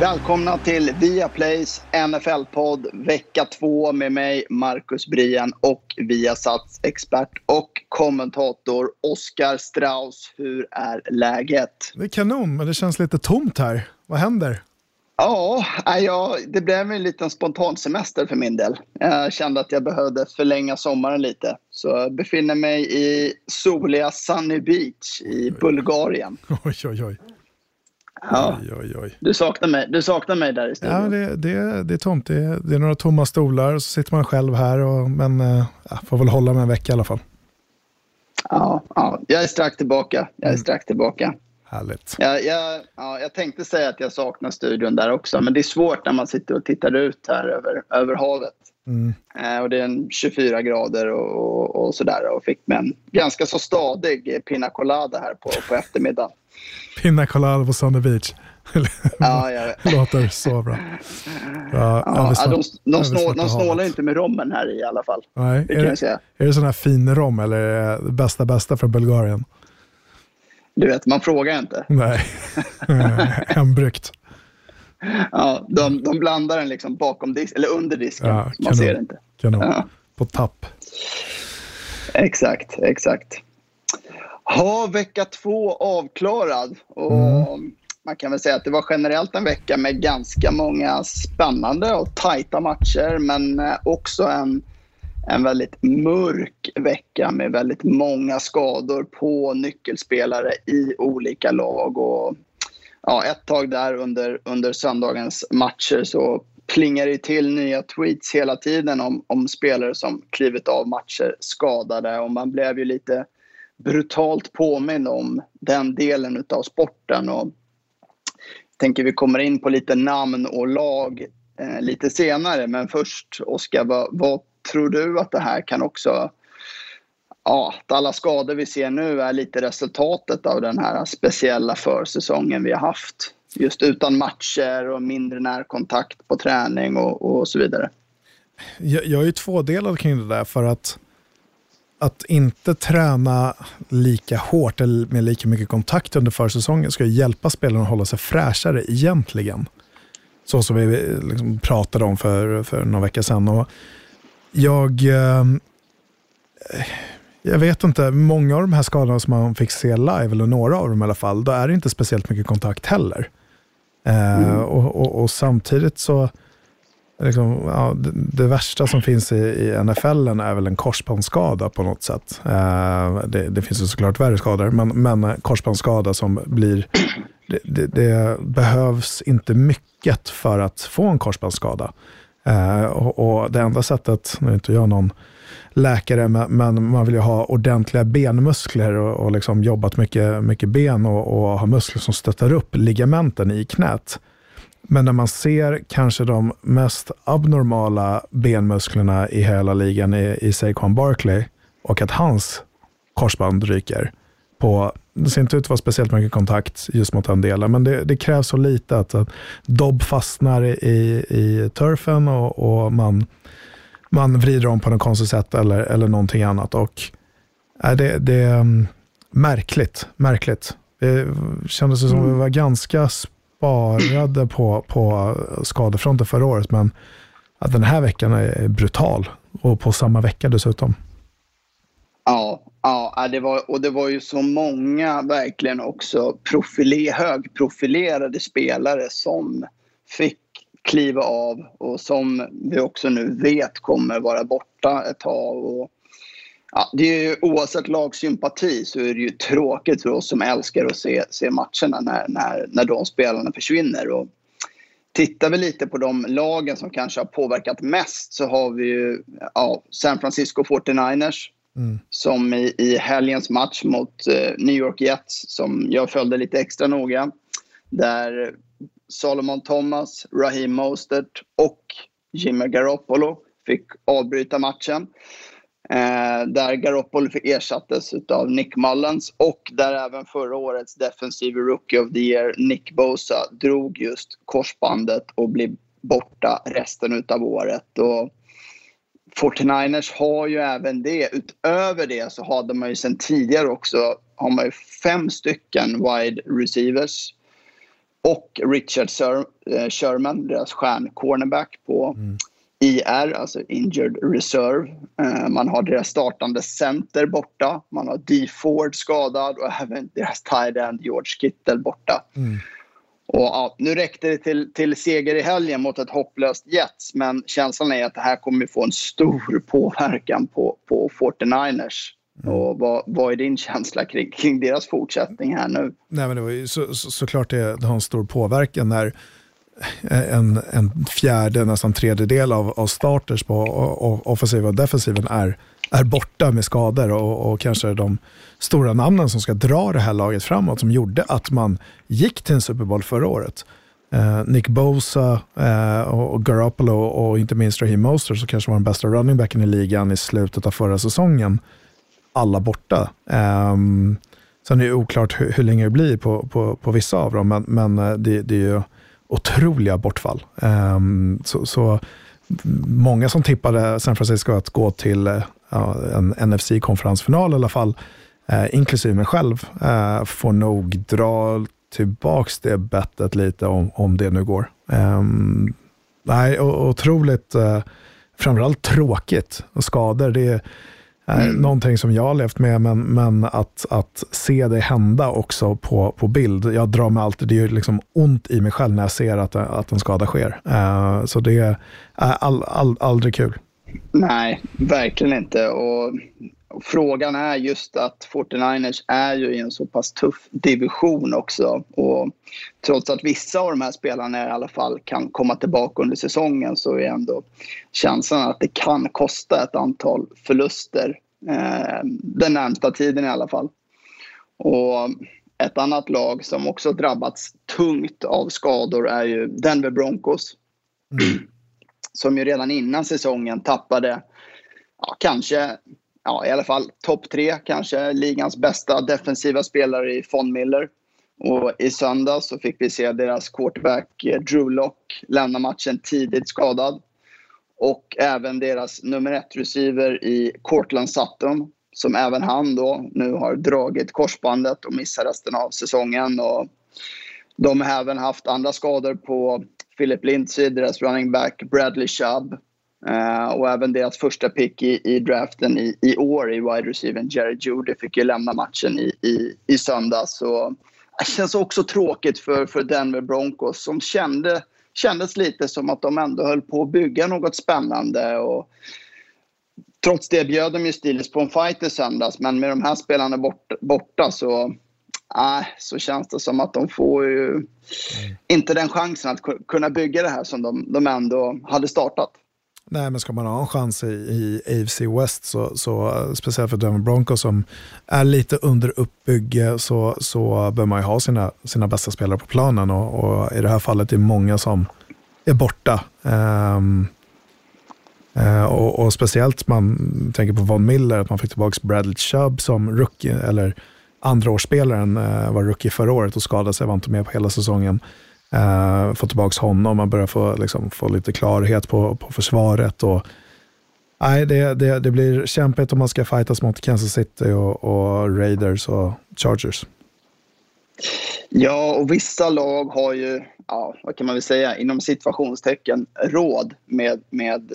Välkomna till Viaplays NFL-podd vecka två med mig, Marcus Brien och Viasats expert och kommentator Oskar Strauss. Hur är läget? Det är kanon, men det känns lite tomt här. Vad händer? Ja, ja, det blev en liten spontan semester för min del. Jag kände att jag behövde förlänga sommaren lite. Så jag befinner mig i soliga Sunny Beach i Bulgarien. Oj, oj, oj. Ja. oj, oj, oj. Du, saknar mig, du saknar mig där i studion. Ja, det, det, det är tomt. Det är, det är några tomma stolar och så sitter man själv här. Och, men äh, får väl hålla med en vecka i alla fall. Ja, ja, jag är strax tillbaka. Jag är Mm. strax tillbaka. Härligt. Jag, jag, ja, jag tänkte säga att jag saknar studion där också, men det är svårt när man sitter och tittar ut här över, över havet. Mm. Eh, och det är en 24 grader och, och, och sådär och fick med en ganska så stadig pina colada här på, på eftermiddagen. Pina colada på Sunday Beach. Ja, jag, Låter så bra. Ja, ja, Elvis- de, de, snå, de snålar inte med rommen här i alla fall. Nej, Det är, det, säga. är det sån här fin rom eller är det bästa bästa från Bulgarien? Du vet, man frågar inte. Nej, hembryggt. Ja, de, de blandar den liksom bakom disk, eller under disken. Ja, så man kanon. ser inte. Kanon. Ja. På tapp. Exakt, exakt. Ha vecka två avklarad. Och Mm. Man kan väl säga att det var generellt en vecka med ganska många spännande och tajta matcher men eh, också en, en väldigt mörk vecka med väldigt många skador på nyckelspelare i olika lag. Och, ja, ett tag där under, under söndagens matcher så plingar det till nya tweets hela tiden om, om spelare som klivit av matcher skadade och man blev ju lite brutalt påminn om den delen av sporten. Och jag tänker vi kommer in på lite namn och lag eh, lite senare men först Oskar, vad, vad tror du att det här kan också Ja, att alla skador vi ser nu är lite resultatet av den här speciella försäsongen vi har haft. Just utan matcher och mindre närkontakt på träning och, och så vidare. Jag, jag är ju tvådelad kring det där för att att inte träna lika hårt eller med lika mycket kontakt under försäsongen ska hjälpa spelarna att hålla sig fräschare egentligen. Så som vi liksom pratade om för, för några veckor sedan. Och jag, eh, jag vet inte, många av de här skadorna som man fick se live, eller några av dem i alla fall, då är det inte speciellt mycket kontakt heller. Eh, och, och, och samtidigt så, liksom, ja, det, det värsta som finns i, i NFL är väl en korsbandsskada på något sätt. Eh, det, det finns ju såklart värre skador, men, men korsbandsskada som blir... Det, det, det behövs inte mycket för att få en korsbandsskada. Eh, och, och det enda sättet, nu är inte jag någon läkare, men, men man vill ju ha ordentliga benmuskler och, och liksom jobbat mycket, mycket ben och, och ha muskler som stöttar upp ligamenten i knät. Men när man ser kanske de mest abnormala benmusklerna i hela ligan i, i Saquon Barkley och att hans korsband ryker på, det ser inte ut att vara speciellt mycket kontakt just mot den delen, men det, det krävs så lite att, att dobb fastnar i, i turfen och, och man, man vrider om på något konstigt sätt eller, eller någonting annat. Och, äh, det, det är mm, märkligt, märkligt. Det kändes som vi var ganska sparade på, på skadefronten förra året, men att den här veckan är brutal och på samma vecka dessutom. Ja, ja det var, och det var ju så många verkligen också profile, högprofilerade spelare som fick kliva av och som vi också nu vet kommer vara borta ett tag. Och, ja, det är ju, oavsett lagsympati så är det ju tråkigt för oss som älskar att se, se matcherna när, när, när de spelarna försvinner. Och tittar vi lite på de lagen som kanske har påverkat mest så har vi ju ja, San Francisco 49ers som i, i helgens match mot eh, New York Jets som jag följde lite extra noga. Där Solomon Thomas, Raheem Mostert och Jimmy Garoppolo fick avbryta matchen. Eh, där Garoppolo ersattes av Nick Mullens och där även förra årets defensive rookie of the year Nick Bosa drog just korsbandet och blev borta resten av året. Och 49ers har ju även det. Utöver det så hade man ju sen tidigare också har man ju fem stycken wide receivers och Richard eh, Sherman, deras stjärncornerback på mm. IR, alltså Injured Reserve. Eh, man har deras startande center borta. Man har D. Ford skadad och även deras tight end George Kittle borta. Mm. Och, ja, nu räckte det till, till seger i helgen mot ett hopplöst Jets men känslan är att det här kommer få en stor påverkan på, på 49ers. Mm. Och vad, vad är din känsla kring, kring deras fortsättning här nu? Nej, men det var ju så, så, såklart det, det har en stor påverkan när en, en fjärde, nästan tredjedel av, av starters på offensiva och defensiven är, är borta med skador och, och kanske de stora namnen som ska dra det här laget framåt som gjorde att man gick till en Super Bowl förra året. Eh, Nick Bosa eh, och Garoppolo och inte minst Raheem Moster som kanske var den bästa running backen i ligan i slutet av förra säsongen. Alla borta. Eh, sen är det oklart hur, hur, länge det blir på, på, på vissa av dem, men, men eh, det, det, är ju otroliga bortfall. Ehm, så, så, många som tippade San Francisco att gå till eh, ja, en NFC-konferensfinal i alla fall, eh, inklusive mig själv, eh, får nog dra tillbaks det bettet lite om, om det nu går. Ehm, nej, otroligt, framförallt tråkigt och skador. Det är mm. någonting som jag har levt med, men, men att, att se det hända också på, på bild. Jag drar mig alltid, det gör liksom ont i mig själv när jag ser att, att en skada sker. Uh, så det är all, all, aldrig kul. Nej, verkligen inte. Och frågan är just att 49ers är ju i en så pass tuff division också. Och trots att vissa av de här spelarna i alla fall kan komma tillbaka under säsongen så är ändå känslan att det kan kosta ett antal förluster eh, den närmsta tiden i alla fall. Och ett annat lag som också drabbats tungt av skador är ju Denver Broncos. Mm. Som ju redan innan säsongen tappade ja, kanske ja, i alla fall topp tre, kanske ligans bästa defensiva spelare i Von Miller. Och i söndag så fick vi se deras quarterback eh, Drew Lock lämna matchen tidigt skadad. Och även deras nummer ett receiver i Cortland Sutton som även han då nu har dragit korsbandet och missar resten av säsongen. Och de har även haft andra skador på Philip Lindsey, deras running back Bradley Chubb Uh, och även deras första pick i, i draften i, i år i wide receiver Jerry Judy fick ju lämna matchen i, i, i söndags. Så det känns också tråkigt för, för Denver Broncos som kände, kändes lite som att de ändå höll på att bygga något spännande. Och trots det bjöd de ju Steelers på en fight i söndags men med de här spelarna bort, borta så, äh, så känns det som att de får ju mm. inte den chansen att kunna bygga det här som de, de ändå hade startat. Nej, men ska man ha en chans i, i AFC West, så, så, eh, speciellt för Denver Broncos som är lite under uppbygge, så, så bör man ju ha sina, sina bästa spelare på planen. Och, och i det här fallet är det många som är borta. Um, uh, och, och, speciellt man tänker på Von Miller, att man fick tillbaka Bradley Chubb som rookie, eller andraårsspelaren uh, eh, var rookie förra året och skadade sig, var inte med på hela säsongen. Uh, få tillbaka honom, man börjar få, liksom, få lite klarhet på, på försvaret. Och, nej, det, det, det blir kämpigt om man ska fightas mot Kansas City och, och Raiders och Chargers. Ja, och vissa lag har ju, ja, vad kan man väl säga, inom situationstecken råd med, med,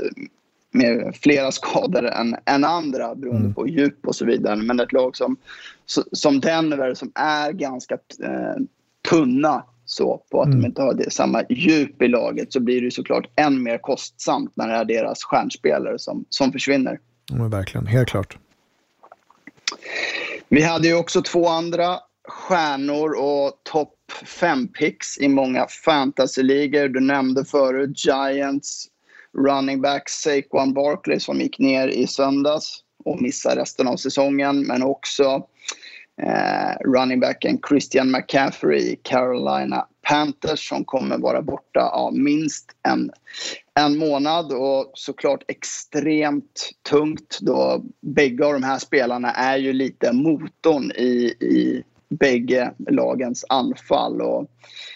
med flera skador än, än andra beroende mm. på djup och så vidare. Men ett lag som, som Denver som är ganska eh, tunna så på att mm. de inte har det, samma djup i laget så blir det såklart än mer kostsamt när det är deras stjärnspelare som, som försvinner. Ja, verkligen, helt klart. Vi hade ju också två andra stjärnor och topp fem picks i många fantasyligor. Du nämnde förut Giants running back Saquon Barkley som gick ner i söndags och missar resten av säsongen. Men också eh, running backen Christian McCaffrey i Carolina Panthers som kommer vara borta ja, minst en, en månad och såklart extremt tungt då bägge av de här spelarna är ju lite motorn i, i bägge lagens anfall. Och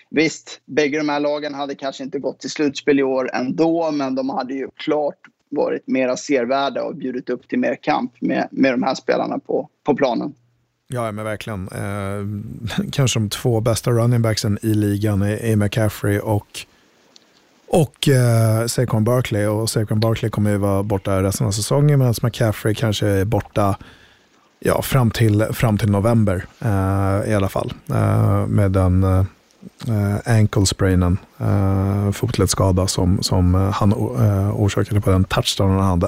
visst, bägge de här lagen hade kanske inte gått till slutspel i år ändå men de hade ju klart varit mera sevärda och bjudit upp till mer kamp med, med de här spelarna på, på planen. Ja, men verkligen. Eh, kanske de två bästa running backsen i ligan är, är McCaffrey och, och eh, Saquon Barkley. Och Saquon Barkley kommer ju vara borta resten av säsongen medan McCaffrey kanske är borta ja, fram, till, fram till november eh, i alla fall. Eh, med den eh, ankle sprainen, eh, fotledsskada som, som eh, han eh, orsakade på den touchdownen han hade.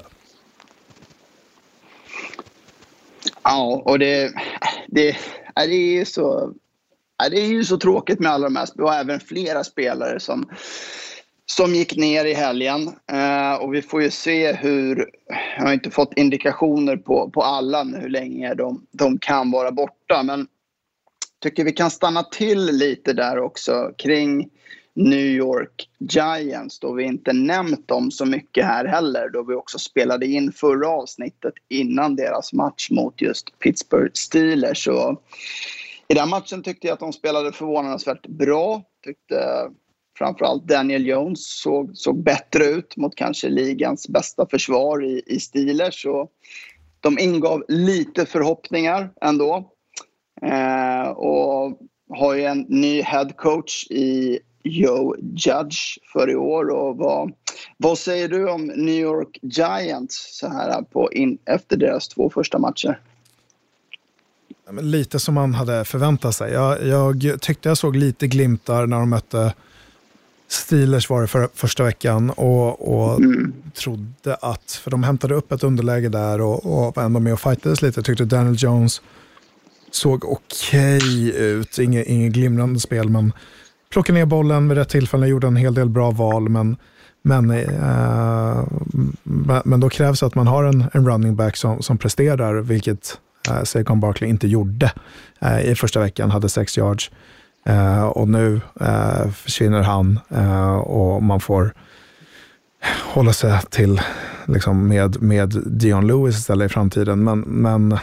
Ja, och det, det, det, är ju så, det är ju så tråkigt med alla de här. och även flera spelare som, som gick ner i helgen. Eh, och vi får ju se hur, jag har inte fått indikationer på, på alla hur länge de, de kan vara borta. Men tycker vi kan stanna till lite där också kring New York Giants då vi inte nämnt dem så mycket här heller då vi också spelade in förra avsnittet innan deras match mot just Pittsburgh Steelers. Så I den matchen tyckte jag att de spelade förvånansvärt bra. Tyckte framförallt Daniel Jones såg, såg bättre ut mot kanske ligans bästa försvar i, i Steelers. Så de ingav lite förhoppningar ändå. Eh, och har ju en ny head coach i Joe Judge för i år. Och vad, vad säger du om New York Giants så här på in, efter deras två första matcher? Lite som man hade förväntat sig. Jag, jag tyckte jag såg lite glimtar när de mötte Steelers var det för, första veckan och, och mm. trodde att, för de hämtade upp ett underläge där och, och var ändå med och fightades lite. Tyckte Daniel Jones såg okej okay ut, inget, inget glimrande spel men plockade ner bollen vid rätt tillfälle, gjorde en hel del bra val, men, men, eh, men då krävs att man har en, en running back som, som presterar, vilket eh, Saquon Barkley inte gjorde eh, i första veckan, hade sex yards. Eh, och nu eh, försvinner han eh, och man får hålla sig till liksom, med, med Dion Lewis istället i framtiden. Men, men eh,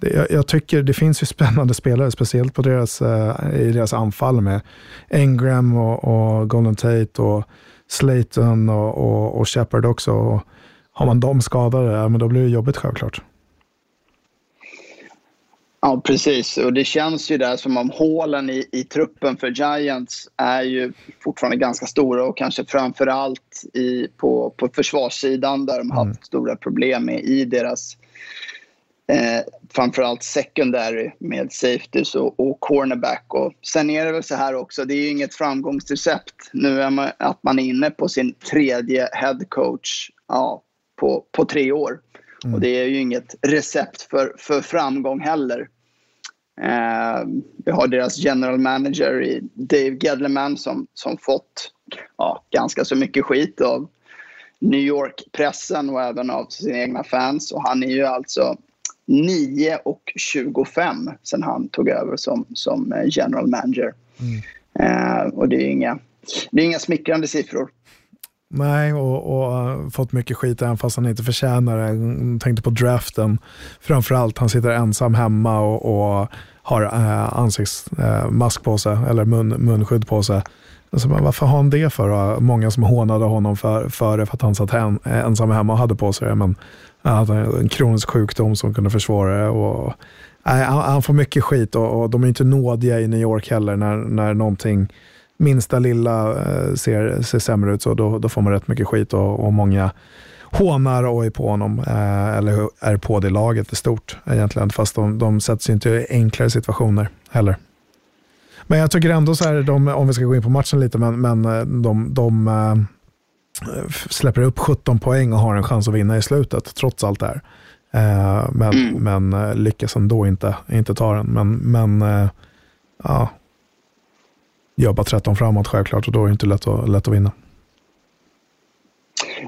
jag, jag, tycker det finns ju spännande spelare, speciellt på deras, uh, i deras anfall med Engram och, och Golden Tate och Slayton och, och, och Shepard också. Och har man dem skadade, ja, men då blir det jobbigt självklart. Ja, precis. Och det känns ju där som om hålen i, i truppen för Giants är ju fortfarande ganska stora och kanske framför allt i, på, på försvarssidan där de har haft mm. stora problem med i deras Eh, framförallt secondary med safeties och, och, cornerback. Och sen är det väl så här också, det är ju inget framgångsrecept. Nu är man, att man är inne på sin tredje head coach ja, på, på tre år. Mm. Och det är ju inget recept för, för framgång heller. Eh, vi har deras general manager i Dave Gedleman som, som fått ja, ganska så mycket skit av New York-pressen och även av sina egna fans. Och han är ju alltså 9 och 25 sen han tog över som, som eh, general manager. Mm. Eh, och det är, inga, det är inga smickrande siffror. Nej, och, och uh, fått mycket skit även fast han inte förtjänar det. Jag tänkte på draften. Framförallt, han sitter ensam hemma och, och har uh, ansiktsmask uh, på sig, eller mun, munskydd på sig. Alltså, varför har han det för? Många som hånade honom för, för det för att han satt hem, ensam hemma och hade på sig det. Men hade en kronisk sjukdom som kunde försvåra det. Och, nej, han, han, får mycket skit och, och, de är inte nådiga i New York heller när, när någonting minsta lilla eh, ser, ser sämre ut. Så då, då får man rätt mycket skit och, och många hånar och är på honom, eh, eller är på det laget i stort egentligen. Fast de, de sätts ju inte i enklare situationer heller. Men jag tycker ändå så här, de, om vi ska gå in på matchen lite, men, men eh, de, de eh, släpper upp 17 poäng och har en chans att vinna i slutet, trots allt det här. Eh, men, mm. men eh, lyckas ändå inte, inte ta den. Men, men eh, ja, gör bara 13 framåt självklart och då är det inte lätt att, lätt att vinna.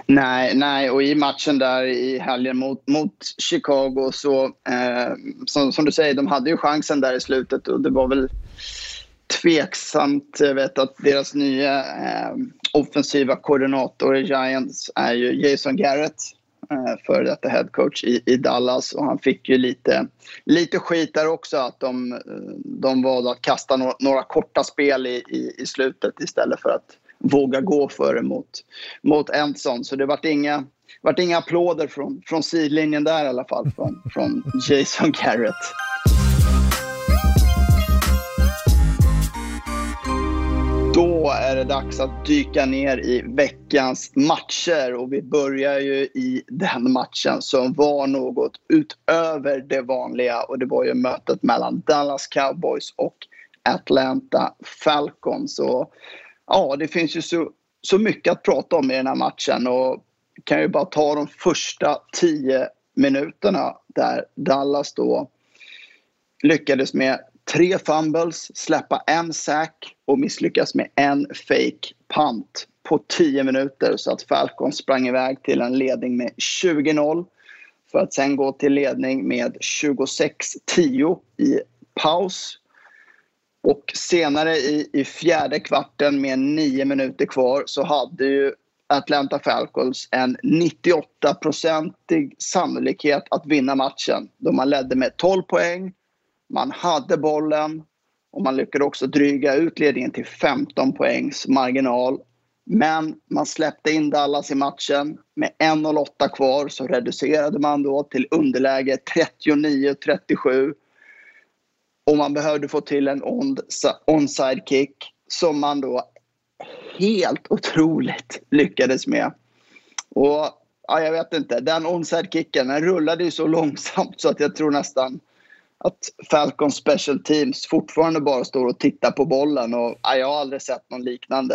Nej, nej, och i matchen där i helgen mot, mot Chicago så, eh, som, som, du säger, de hade ju chansen där i slutet och det var väl tveksamt. Jag vet att deras nya eh, offensiva koordinator i Giants är ju Jason Garrett. Eh, före detta headcoach i, i Dallas och han fick ju lite, lite skit där också att de, eh, de valde att kasta några, några korta spel i, i, i, slutet istället för att våga gå för det mot, mot Enson. Så det vart inga, vart inga applåder från, från sidlinjen där i alla fall från, från Jason Garrett. Då är det dags att dyka ner i veckans matcher. Och vi börjar ju i den matchen som var något utöver det vanliga. Och det var ju mötet mellan Dallas Cowboys och Atlanta Falcons. Så ja, det finns ju så, så mycket att prata om i den här matchen. Och kan ju bara ta de första tio minuterna där Dallas då lyckades med tre fumbles, släppa en sack och misslyckas med en fake punt på 10 minuter så att Falcons sprang iväg till en ledning med 20-0 för att sen gå till ledning med 26-10 i paus. Och senare i, i fjärde kvarten med nio minuter kvar så hade ju Atlanta Falcons en 98-procentig sannolikhet att vinna matchen. Då man ledde med 12 poäng man hade bollen och man lyckades också dryga ut ledningen till 15 poängs marginal. Men man släppte in Dallas i matchen. Med 1.08 kvar så reducerade man då till underläge 39-37. Och man behövde få till en onside kick som man då helt otroligt lyckades med. Och ja, jag vet inte, den onside kicken den rullade ju så långsamt så att jag tror nästan att Falcons special teams fortfarande bara står och tittar på bollen. Och, ja, jag har aldrig sett någon liknande.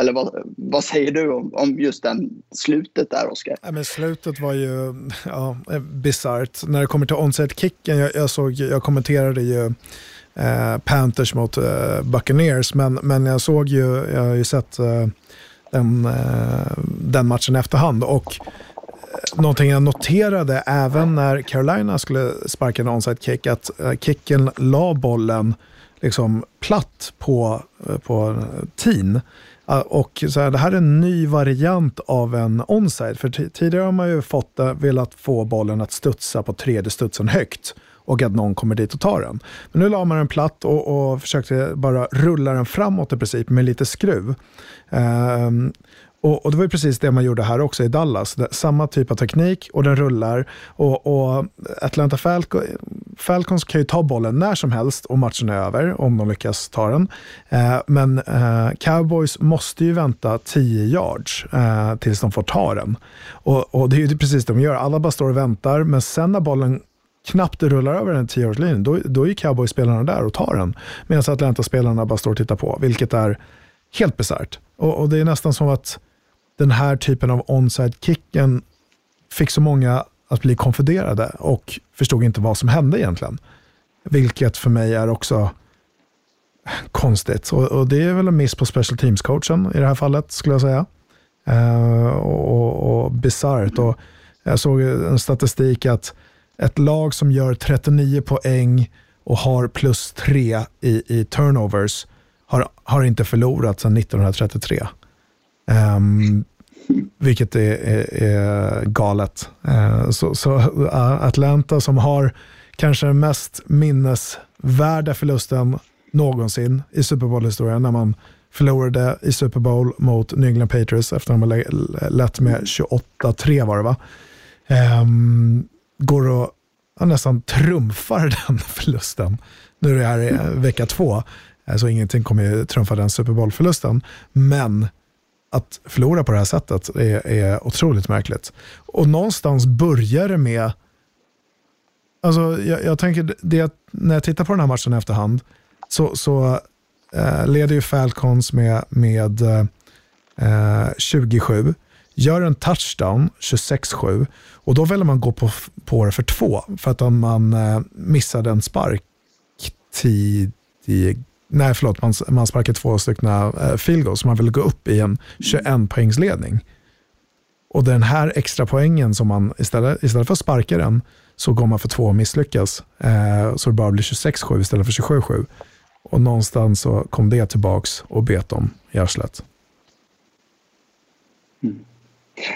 Eller vad, vad säger du om, om just den slutet där, Oskar? Ja, slutet var ju ja, bisarrt. När det kommer till onside-kicken, jag, jag, såg, jag kommenterade ju eh, Panthers mot eh, Buccaneers, men, men jag såg ju, jag har ju sett eh, den, eh, den matchen i efterhand. Och någonting jag noterade även när Carolina skulle sparka en onside kick, att eh, kicken la bollen liksom platt på, eh, på eh, teen. Och så här, det här är en ny variant av en onside. För tidigare har man ju fått, velat få bollen att studsa på tredje studsen högt och att någon kommer dit och tar den. Men nu la man den platt och, och försökte bara rulla den framåt i princip med lite skruv. Um, och, och, Det var precis det man gjorde här också i Dallas. Det, samma typ av teknik och den rullar. Och, och Atlanta Falco, Falcons kan ju ta bollen när som helst och matchen är över om de lyckas ta den. Eh, men eh, Cowboys måste ju vänta 10 yards eh, tills de får ta den. Och, och, det är ju precis det de gör. Alla bara står och väntar, men sen när bollen knappt rullar över den 10-yardslinjen, då, då är Cowboys-spelarna där och tar den. Medan Atlanta-spelarna bara står och tittar på, vilket är helt bisarrt. Och, och det är nästan som att den här typen av onside-kicken fick så många att bli konfunderade och förstod inte vad som hände egentligen. Vilket för mig är också konstigt. Och, och det är väl en miss på special teams-coachen i det här fallet, skulle jag säga. Uh, och och bisarrt. Och jag såg en statistik att ett lag som gör 39 poäng och har plus 3 i, i turnovers har, har inte förlorat sedan 1933. Um, vilket är, är, är galet. Uh, så, så eh, Atlanta som har kanske den mest minnesvärda förlusten någonsin i Super Bowl-historien när man förlorade i Super Bowl mot New England Patriots efter att de har lett med 28-3 var det va? Um, går och nästan trumfar den förlusten. Nu är det här vecka två, eh, så ingenting kommer ju trumfa den Super Bowl-förlusten. Men att förlora på det här sättet är, är otroligt märkligt. Och någonstans börjar det med, alltså jag, jag tänker det när jag tittar på den här matchen i efterhand så, så eh, leder ju Falcons med, med eh, 27, gör en touchdown 26-7 och då väljer man gå på, på det för två för att om man eh, missade en spark tidig Nej, förlåt, man, man sparkar två stycken uh, field goals, så man vill gå upp i en 21 poängsledning. Och den här extra poängen som man istället, istället för att sparka den så går man för två och misslyckas. Eh, så det bara blir 26-7 istället för 27-7. Och någonstans så kom det tillbaks och bet dem i arslet. Mm.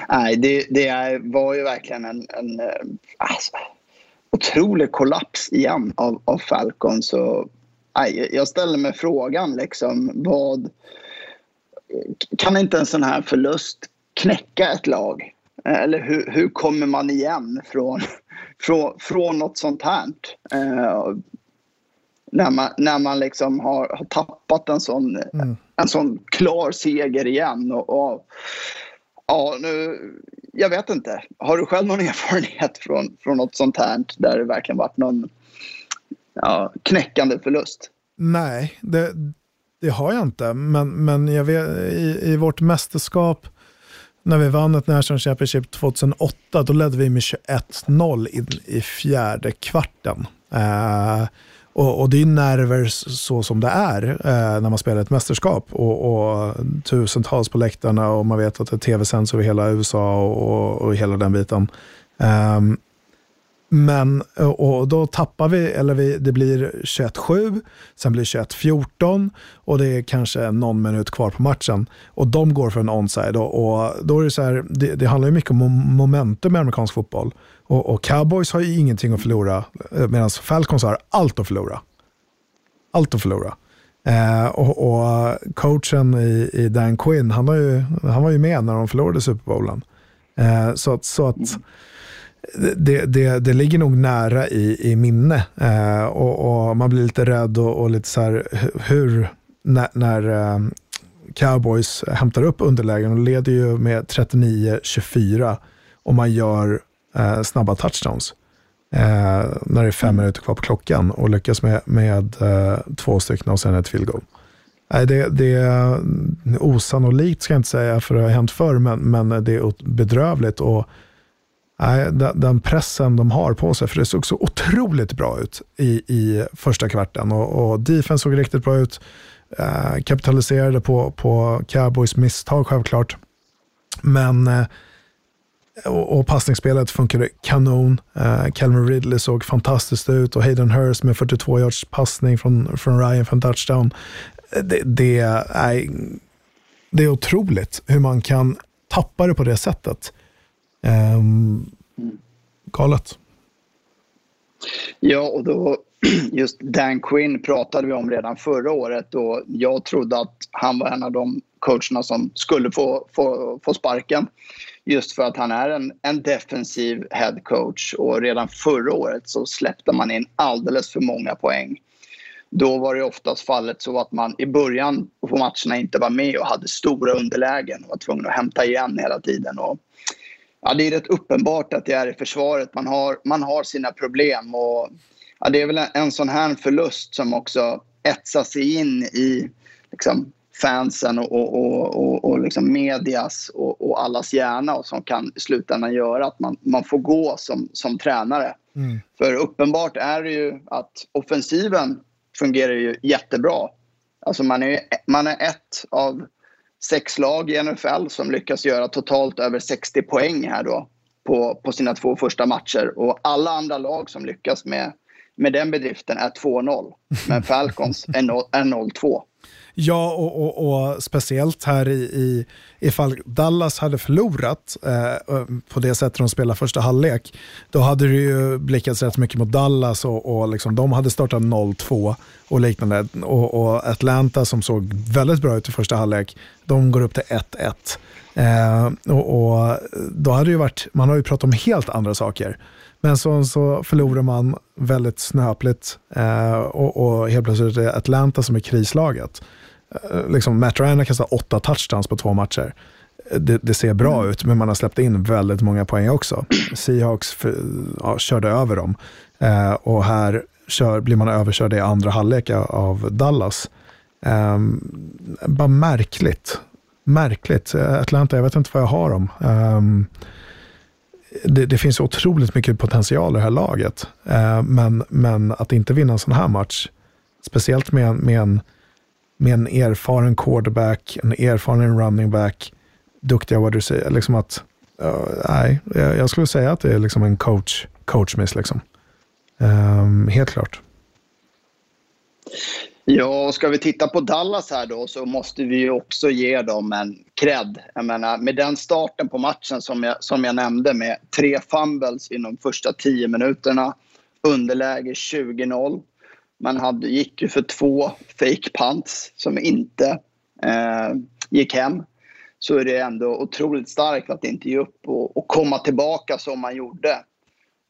Nej, det, det var ju verkligen en, en eh, alltså, otrolig kollaps igen av, av Falcon. och nej, jag ställer mig frågan liksom vad... Kan inte en sån här förlust knäcka ett lag? Eller hur, hur kommer man igen från, från, från något sånt här? Eh, när man, när man liksom har, har tappat en sån, mm. en sån klar seger igen. Och, och, ja, nu, jag vet inte. Har du själv någon erfarenhet från, från något sånt här där det verkligen varit någon ja, knäckande förlust? Nej, det, det har jag inte. Men, men jag vet, i, i vårt mästerskap när vi vann ett National Championship 2008, då ledde vi med 21-0 in i fjärde kvarten. Eh, och, och, det är nerver så som det är eh, när man spelar ett mästerskap. Och, och, tusentals på läktarna och man vet att det tv-sänds över hela USA och, och, hela den biten. Um, men, eh, och då tappar vi, eller vi, det blir 21-7, sen blir det 21-14 och det är kanske någon minut kvar på matchen. Och de går för en onside och, och då är det så här, det, det handlar ju mycket om momentum i amerikansk fotboll. Och, och Cowboys har ju ingenting att förlora, eh, medan Falcons har allt att förlora. Allt att förlora. Eh, och, och, coachen i, i Dan Quinn, han, har ju, han var ju med när de förlorade Super Bowlen. Eh, så, så att mm det, det, det ligger nog nära i, i minne eh, och, och, man blir lite rädd och, och lite så här hur, när, när eh, Cowboys hämtar upp underlägen och leder ju med 39-24 och man gör eh, snabba touchdowns eh, när det är fem mm. minuter kvar på klockan och lyckas med, med eh, två stycken och sen ett field goal. Nej, det, det är osannolikt ska jag inte säga för det har hänt förr, men, men det är bedrövligt. Och Nej, den pressen de har på sig, för det såg så otroligt bra ut i, i första kvarten och, och defense såg riktigt bra ut. Eh, kapitaliserade på, på Cowboys misstag självklart. Men eh, och, och passningsspelet funkade kanon. Eh, Calvin Ridley såg fantastiskt ut och Hayden Hurst med 42 yards passning från, från Ryan för en touchdown. Eh, det, det, är, det är otroligt hur man kan tappa det på det sättet. Um, galet. Ja, och då just Dan Quinn pratade vi om redan förra året och jag trodde att han var en av de coacherna som skulle få, få, få sparken. Just för att han är en, en defensiv head coach och redan förra året så släppte man in alldeles för många poäng. Då var det oftast fallet så att man i början på matcherna inte var med och hade stora underlägen och var tvungen att hämta igen hela tiden. Och ja, det är rätt uppenbart att det är i försvaret man har, man har sina problem. Och, ja, det är väl en, en sån här förlust som också etsar sig in i liksom, fansen och, och, och, och liksom medias och, och, allas hjärna och som kan i slutändan göra att man, man får gå som, som tränare. Mm. För uppenbart är det ju att offensiven fungerar ju jättebra. Alltså man är, man är ett av sex lag i NFL som lyckas göra totalt över 60 poäng här då på, på sina två första matcher. Och alla andra lag som lyckas med, med den bedriften är 2-0. Men Falcons är 0-2. Ja, och, och, och, speciellt här i, i ifall Dallas hade förlorat eh, eh på det sättet de spelade första halvlek, då hade det ju blickats rätt mycket mot Dallas och, och liksom, de hade startat 0-2 och liknande. Och, och, Atlanta som såg väldigt bra ut i första halvlek, de går upp till 1-1. Eh, och, och, då hade det ju varit, man har ju pratat om helt andra saker. Men så, så förlorar man väldigt snöpligt eh, och, och helt plötsligt är det Atlanta som är krislaget. Eh, liksom Matt Ryan har kastat åtta touchdowns på två matcher. Det, det, ser bra mm. ut, men man har släppt in väldigt många poäng också. Seahawks för, ja, körde över dem. Eh, och här kör, blir man överkörd i andra halvlek av Dallas. Eh, bara märkligt. Märkligt. Atlanta, jag vet inte vad jag har dem. Eh, det, det, finns otroligt mycket potential i det här laget. Eh, men, men att inte vinna en sån här match, speciellt med, med en med en erfaren quarterback, en erfaren running back, duktiga vad du säger. Liksom att, uh, nej, jag skulle säga att det är liksom en coach, coach miss. Liksom. Um, helt klart. Ja, ska vi titta på Dallas här då så måste vi ju också ge dem en cred. Jag menar, med den starten på matchen som jag, som jag nämnde med tre fumbles inom första tio minuterna, underläge 20-0. Man hade, gick ju för två fake punts som inte eh, gick hem. Så är det ändå otroligt starkt att inte ge upp och, och komma tillbaka som man gjorde.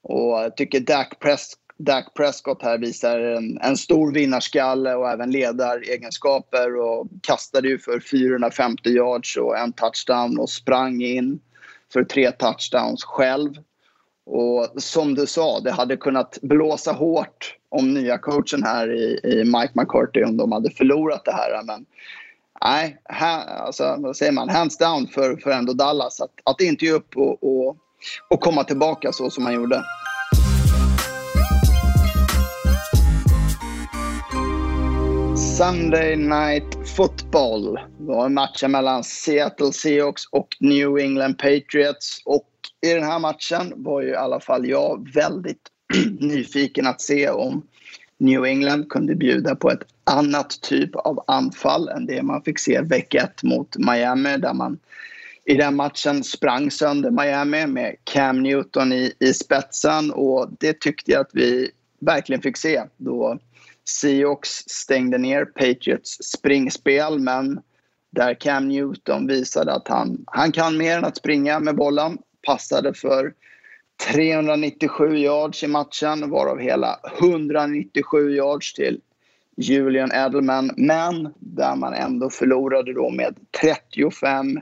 Och jag tycker Dak Prescott Dak Prescott här visar en, en stor vinnarskalle och även ledaregenskaper och kastade ju för 450 yards och en touchdown och sprang in för tre touchdowns själv. Och som du sa, det hade kunnat blåsa hårt om nya coachen här i, i Mike McCarthy om de hade förlorat det här. Men nej, ha, alltså, vad säger man, hands down för, för ändå Dallas att, att inte ge upp och, och, och komma tillbaka så som man gjorde. Sunday Night Football Det var en match mellan Seattle Seahawks och New England Patriots. Och i den här matchen var ju i alla fall jag väldigt nyfiken att se om New England kunde bjuda på ett annat typ av anfall än det man fick se vecka ett mot Miami där man i den matchen sprang sönder Miami med Cam Newton i, i spetsen och det tyckte jag att vi verkligen fick se då Seahawks stängde ner Patriots springspel men där Cam Newton visade att han, han kan mer än att springa med bollen. Passade för 397 yards i matchen varav hela 197 yards till Julian Edelman. Men där man ändå förlorade då med 35-30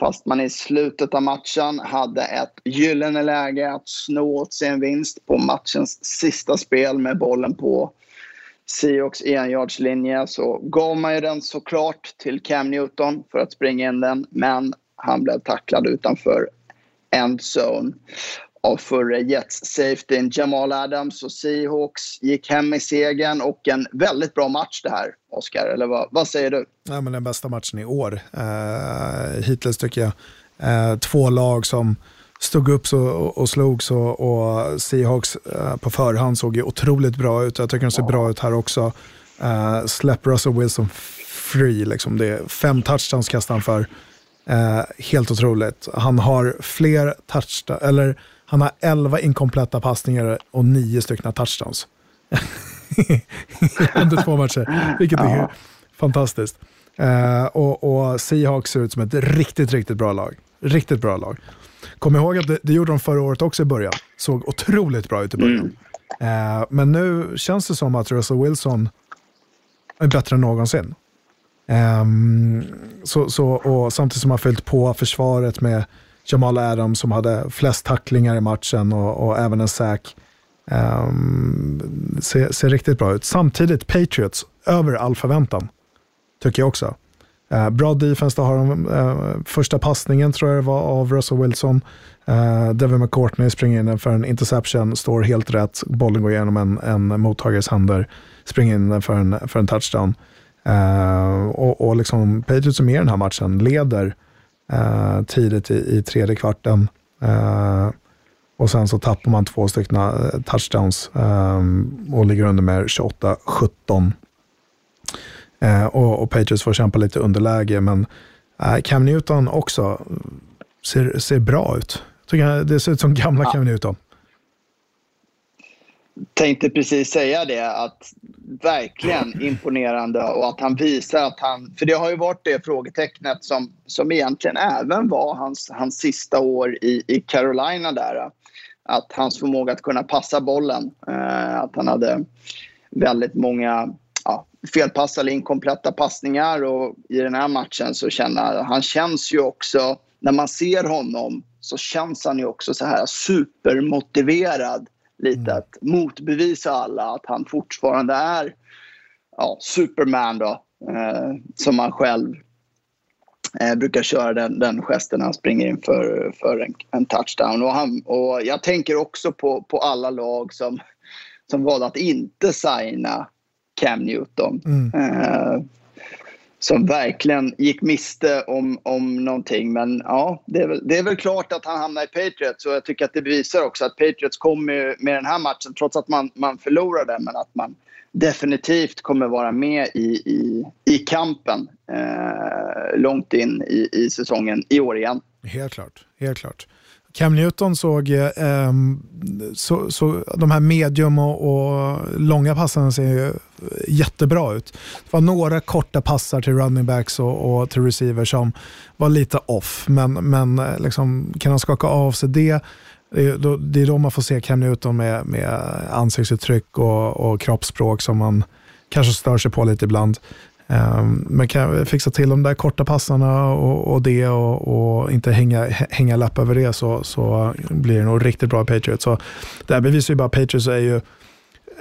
Fast man i slutet av matchen hade ett gyllene läge att snå åt sig en vinst på matchens sista spel med bollen på Seahawks enjardslinje så gav man ju den såklart till Cam Newton för att springa in den. Men han blev tacklad utanför endzone av förre Jets-safetyn Jamal Adams och Seahawks gick hem med segern och en väldigt bra match det här, Oskar. Eller vad, vad, säger du? Ja, men den bästa matchen i år eh, hittills tycker jag. Eh, två lag som stod upp så, och, och slogs och, och Seahawks eh, på förhand såg ju otroligt bra ut. Jag tycker de ser bra ut här också. Eh, släpp Russell Wilson free, liksom. det är fem touchdowns kastar han för. Eh, helt otroligt. Han har fler touchdowns, eller han har 11 inkompletta passningar och 9 stycken touchdowns. Under två matcher, vilket är ja. fantastiskt. Uh, och, och Seahawks ser ut som ett riktigt, riktigt bra lag. Riktigt bra lag. Kom ihåg att det, det gjorde de förra året också i början. Såg otroligt bra ut i början. Mm. Uh, men nu känns det som att Russell Wilson är bättre än någonsin. Um, så, så, och samtidigt som man fyllt på försvaret med Jamal Adams som hade flest tacklingar i matchen och, och även en sack. Ehm, um, ser, ser, riktigt bra ut. Samtidigt Patriots, över all förväntan. Tycker jag också. Uh, bra defense, då har de uh, första passningen tror jag det var av Russell Wilson. Uh, Devin McCourtney springer in för en interception, står helt rätt. Bollen går igenom en, en mottagares händer, springer in för en, för en touchdown. Uh, och, och liksom Patriots är med i den här matchen, leder eh, tidigt i, i tredje kvarten. Eh, och sen så tappar man två stycken touchdowns eh, och ligger under med 28-17. Eh, och, och Patriots får kämpa lite underläge, men Cam Newton också ser, ser bra ut. Tycker det ser ut som gamla ja. Cam Newton tänkte precis säga det, att verkligen imponerande och att han visar att han... För det har ju varit det frågetecknet som, som egentligen även var hans, hans sista år i, i Carolina där. Att hans förmåga att kunna passa bollen, eh, att han hade väldigt många ja, felpassade inkompletta passningar och i den här matchen så känner han känns ju också, när man ser honom så känns han ju också så här supermotiverad lite mm. att motbevisa alla att han fortfarande är ja, Superman då, eh, som han själv eh, brukar köra den, den gesten när han springer in för, för en, en touchdown. Och, han, och jag tänker också på, på alla lag som, som valde att inte signa Cam Newton. Mm. Eh, som verkligen gick miste om, om någonting. Men ja, det är, väl, det är väl klart att han hamnar i Patriots och jag tycker att det bevisar också att Patriots kommer med den här matchen, trots att man, man förlorade, men att man definitivt kommer vara med i, i, i kampen eh, långt in i, i säsongen i år igen. Helt klart, helt klart. Cam Newton såg, eh, ehm, så, så, de här medium och, och långa passarna ser ju jättebra ut. Det var några korta passar till running backs och, och till receivers som var lite off, men, men eh, liksom, kan han skaka av sig det det är, då, det är då man får se Cam Newton med, med ansiktsuttryck och, och kroppsspråk som man kanske stör sig på lite ibland. Ehm, men kan jag fixa till de där korta passarna och, och det och, och, inte hänga, hänga lapp över det så, så blir det nog riktigt bra i Patriots. Så det här bevisar ju bara att Patriots är ju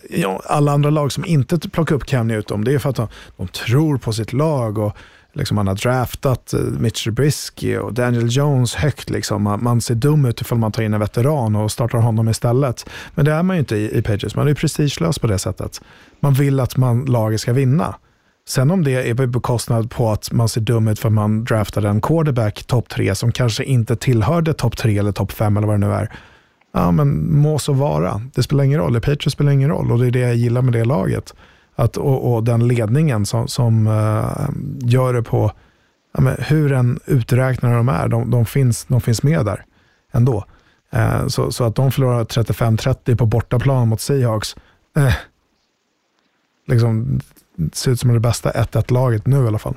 ja, alla andra lag som inte plockar upp Cam Newton, det är för att de, de tror på sitt lag och liksom man har draftat eh, Mitch Trubisky och Daniel Jones högt. Liksom. Man, man, ser dum ut ifall man tar in en veteran och startar honom istället. Men det är man ju inte i, i Patriots. Man är prestigelös på det sättet. Man vill att man, laget ska vinna. Sen om det är på bekostnad på att man ser dum ut för att man draftade en quarterback topp tre som kanske inte tillhörde topp tre eller topp fem eller vad det nu är. Ja, men må så vara. Det spelar ingen roll. I Patriots spelar ingen roll och det är det jag gillar med det laget. Att, och, och den ledningen som, som uh, gör det på ja, men hur en uträknare de är, de, de, finns, de finns med där ändå. Uh, så, så att de förlorar 35-30 på bortaplan mot Seahawks, uh, liksom, ser ut som det bästa 1-1-laget nu i alla fall.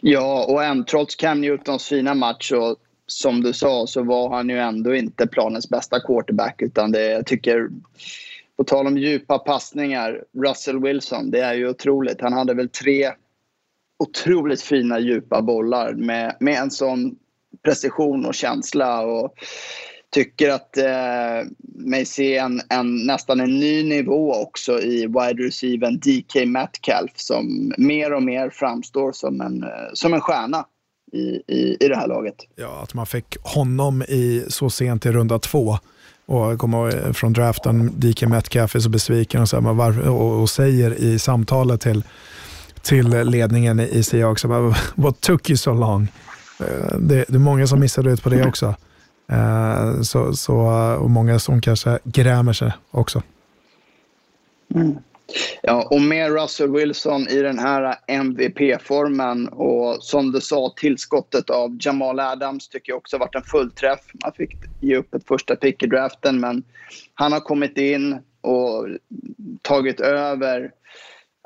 Ja, och än, trots Cam Newtons fina match och som du sa så var han ju ändå inte planens bästa quarterback utan det, jag tycker på tal om djupa passningar, Russell Wilson, det är ju otroligt. Han hade väl tre otroligt fina djupa bollar med, med en sån precision och känsla. Och tycker att eh, mig se en, en, nästan en ny nivå också i wide receiver DK Metcalf som mer och mer framstår som en, eh, som en stjärna i, i, i det här laget. Ja, att man fick honom i så sent i runda två och kommer eh, från draften, DK Metcalf är så besviken och, så här, var, och, och, säger i samtalet till, till ledningen i Seahawks, what took you so long? Eh, det, det är många som missade ut på det också. Uh, så, så, och många som kanske grämer sig också. Mm. Ja, och med Russell Wilson i den här MVP-formen och som du sa tillskottet av Jamal Adams tycker jag också varit en fullträff. Man fick ge upp ett första pick i draften men han har kommit in och tagit över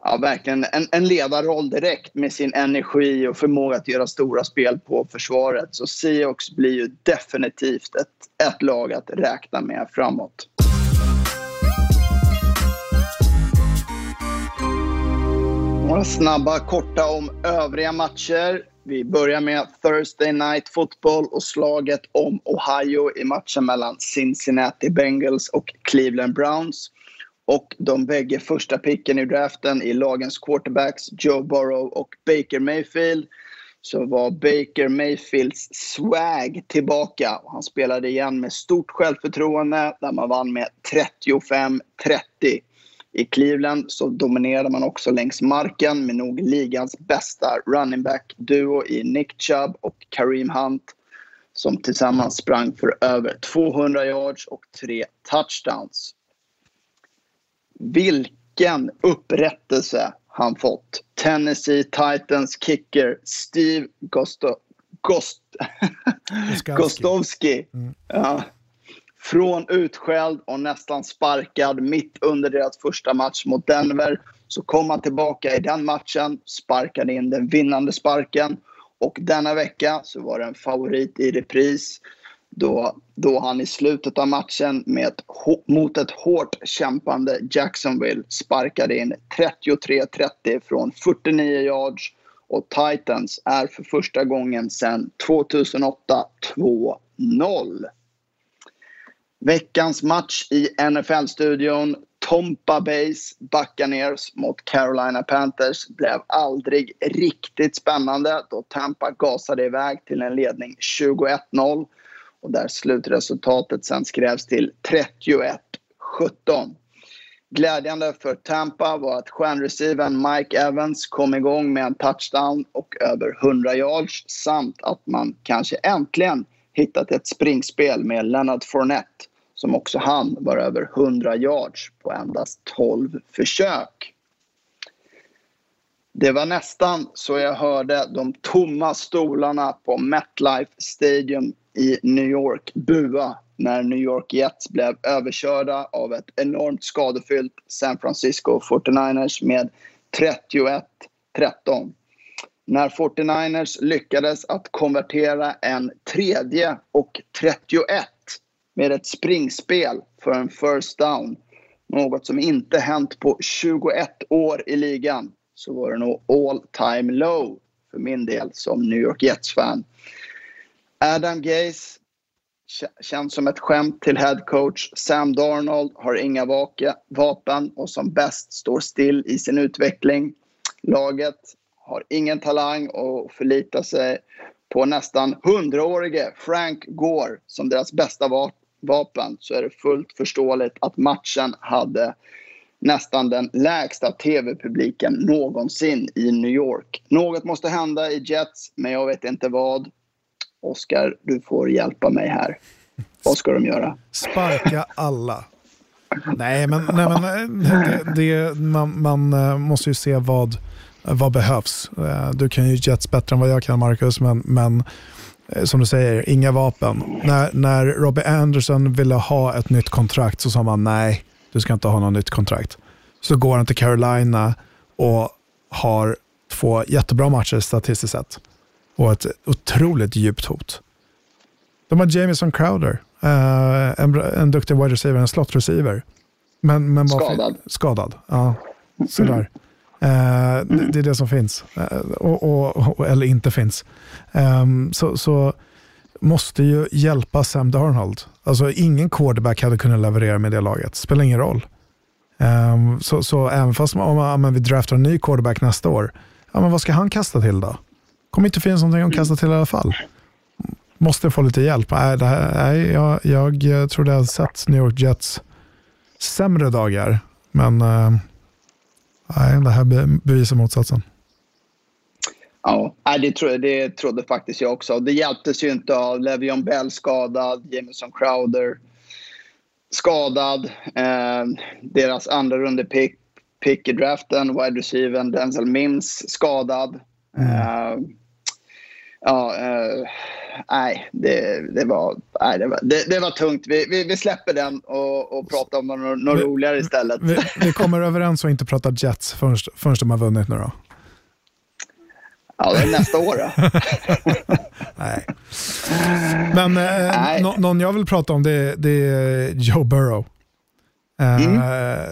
ja, verkligen en, en ledarroll direkt med sin energi och förmåga att göra stora spel på försvaret. Så Seahawks blir ju definitivt ett, ett lag att räkna med framåt. Några snabba, korta om övriga matcher. Vi börjar med Thursday Night Football och slaget om Ohio i matchen mellan Cincinnati Bengals och Cleveland Browns. Och de bägge första picken i draften i lagens quarterbacks Joe Burrow och Baker Mayfield så var Baker Mayfields swag tillbaka. Han spelade igen med stort självförtroende där man vann med 35-30. I Cleveland så dominerade man också längs marken med nog ligans bästa running back-duo i Nick Chubb och Kareem Hunt som tillsammans sprang för över 200 yards och tre touchdowns. Vilken upprättelse han fått. Tennessee Titans kicker Steve Gosto, Gost, Gostowski. Mm. Ja, från utskälld och nästan sparkad mitt under deras första match mot Denver så kom han tillbaka i den matchen, sparkade in den vinnande sparken och denna vecka så var det en favorit i repris då, då han i slutet av matchen med ett, mot ett hårt kämpande Jacksonville sparkade in 33-30 från 49 yards och Titans är för första gången sedan 2008 2-0. Veckans match i NFL-studion. Tompa Bays Buccaneers mot Carolina Panthers blev aldrig riktigt spännande då Tampa gasade iväg till en ledning 21-0 och där slutresultatet sen skrevs till 31-17. Glädjande för Tampa var att stjärnreceivern Mike Evans kom igång med en touchdown och över 100 yards samt att man kanske äntligen hittat ett springspel med Leonard Fournette som också han var över 100 yards på endast 12 försök. Det var nästan så jag hörde de tomma stolarna på MetLife Stadium i New York bua när New York Jets blev överkörda av ett enormt skadefyllt San Francisco 49ers med 31-13. När 49ers lyckades att konvertera en tredje och 31 med ett springspel för en first down, något som inte hänt på 21 år i ligan, så var det nog all time low för min del som New York Jets-fan. Adam Gaze känns som ett skämt till headcoach. Sam Darnold har inga vapen och som bäst står still i sin utveckling. Laget har ingen talang och förlitar sig på nästan hundraårige Frank Gore som deras bästa vapen så är det fullt förståeligt att matchen hade nästan den lägsta tv-publiken någonsin i New York. Något måste hända i Jets, men jag vet inte vad. Oskar, du får hjälpa mig här. Vad ska de göra? Sparka alla. Nej, men, nej, men eh, det, det, man, man, eh, måste ju se vad, vad behövs. Eh, du kan ju Jets bättre än vad jag kan, Marcus, men, men som du säger, inga vapen. När, när Robbie Anderson ville ha ett nytt kontrakt så sa man nej, du ska inte ha något nytt kontrakt. Så går han till Carolina och har två jättebra matcher statistiskt sett och ett otroligt djupt hot. De har Jamison Crowder, uh, en, en duktig wide receiver, en slot receiver. Men, men skadad. Skadad, ja. Sådär. Mm. det, det, är det som finns, uh, och, och, och, eller inte finns. Um, så, så måste ju hjälpa Sam Darnold. Alltså ingen quarterback hade kunnat leverera med det laget. Spelar ingen roll. Um, så, så även fast man, om man, vi draftar en ny quarterback nästa år, ja, men vad ska han kasta till då? Kommer inte finnas någonting att kasta till i alla fall. Måste få lite hjälp. Nej, det här, nej jag, jag tror det har sett New York Jets sämre dagar, men uh, nej, det här bevisar motsatsen. Ja, det, tro, det trodde faktiskt jag också. Det hjälptes ju inte av Levion Bell skadad, Jameson Crowder skadad. Eh, deras andra runde pick, pick i draften, wide receiver Denzel Mims skadad. Mm. Eh, ja, eh, nej, det, det, var, nej det, var, det, det var tungt. Vi, vi, vi, släpper den och, och pratar om något, något vi, roligare istället. Vi, vi kommer överens och inte prata Jets förrän, förrän de har vunnit nu då. Ja, det är nästa år då. Nej. Men eh, Nej. No, någon jag vill prata om det, det är Joe Burrow. Mm. Eh,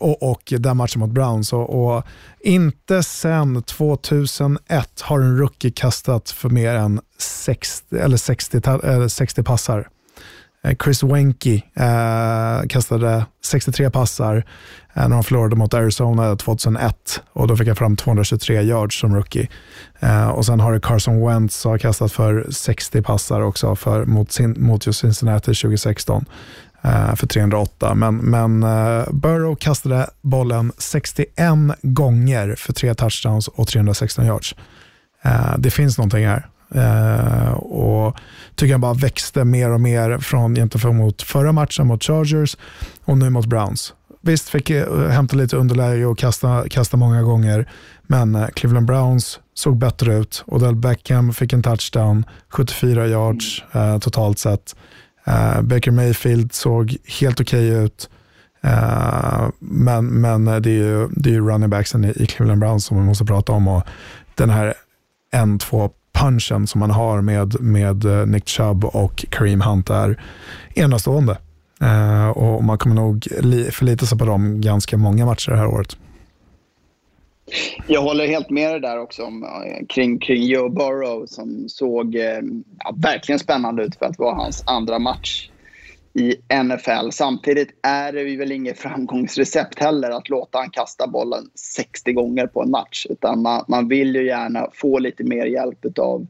och, och den matchen mot Browns. Och, och, inte sen 2001 har en rookie kastat för mer än 60, eller 60, eller 60 passar. Eh, Chris Wenke eh, kastade 63 passar eh, när de förlorade mot Arizona 2001 och då fick jag fram 223 yards som rookie. Eh, och sen har det Carson Wentz som har kastat för 60 passar också för, mot, sin, mot just Cincinnati 2016. Eh, för 308. Men, men eh, Burrow kastade bollen 61 gånger för tre touchdowns och 316 yards. Eh, det finns någonting här. Uh, och tycker jag bara växte mer och mer från gentemot mot förra matchen mot Chargers och nu mot Browns. Visst fick jag hämta lite underläge och kasta, kasta många gånger, men Cleveland Browns såg bättre ut. Odell Beckham fick en touchdown, 74 yards totalt sett. Uh, Baker Mayfield såg helt okej okay ut. Uh, men men det är ju, det är ju running backsen i, i Cleveland Browns som vi måste prata om. Och den här en två punchen som man har med, med eh, Nick Chubb och Kareem Hunt är enastående. Uh, och man kommer nog förlita sig på dem ganska många matcher det här året. Jag håller helt med dig där också om, eh, kring, kring Joe Burrow som såg eh, ja, verkligen spännande ut för att vara hans andra match i NFL. Samtidigt är det väl inget framgångsrecept heller att låta han kasta bollen 60 gånger på en match. Utan man, man vill ju gärna få lite mer hjälp av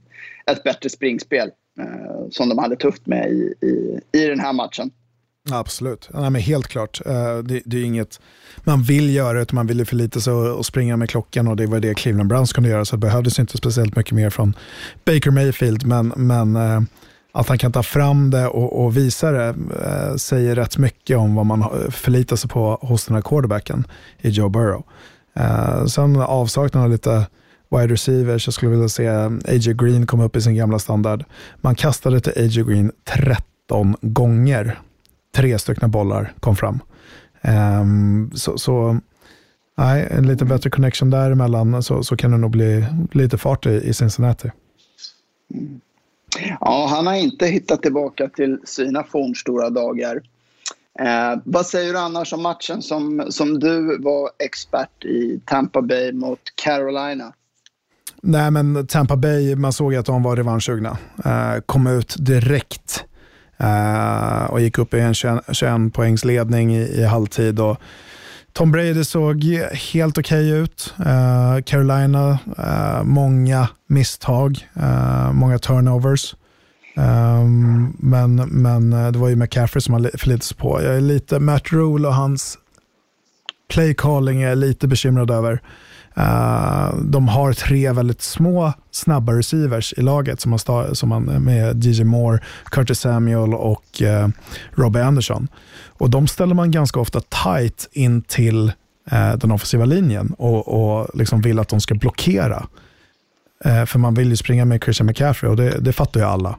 ett bättre springspel eh, som de hade tufft med i, i, i den här matchen. Absolut, Nej, men helt klart. Eh, det, det, är inget man vill göra, utan man vill förlita sig och, och, springa med klockan och det var det Cleveland Browns kunde göra, så det behövdes inte speciellt mycket mer från Baker Mayfield, men, men eh, att han kan ta fram det och, och visa det eh, säger rätt mycket om vad man förlitar sig på hos den här quarterbacken i Joe Burrow. sen avsaknaden av lite wide receivers, jag skulle vilja se A.J. Green komma upp i sin gamla standard. Man kastade till A.J. Green 13 gånger tre stycken bollar kom fram. Um, så, så nej, en lite bättre connection däremellan så, så kan det nog bli lite fart i, i Cincinnati. Ja, han har inte hittat tillbaka till sina fornstora dagar. Eh, vad säger du annars om matchen som, som du var expert i Tampa Bay mot Carolina? Nej, men Tampa Bay, man såg att de var revanschsugna. Eh, kom ut direkt Eh, och gick upp i en 21, poängs ledning i, i halvtid. Och Tom Brady såg helt okej okay ut. Uh, Carolina, uh, många misstag, många turnovers. Um, men, men det var ju McCaffrey som han förlitade sig på. Jag är lite, Matt Rule och hans play calling är jag lite bekymrad över. Uh, de har tre väldigt små, snabba receivers i laget som man, som man med DJ Moore, Curtis Samuel och uh, Robbie Anderson. Och de ställer man ganska ofta tight in till uh, den offensiva linjen och, och liksom vill att de ska blockera. Uh, för man vill ju springa med Christian McCaffrey och det, det fattar ju alla.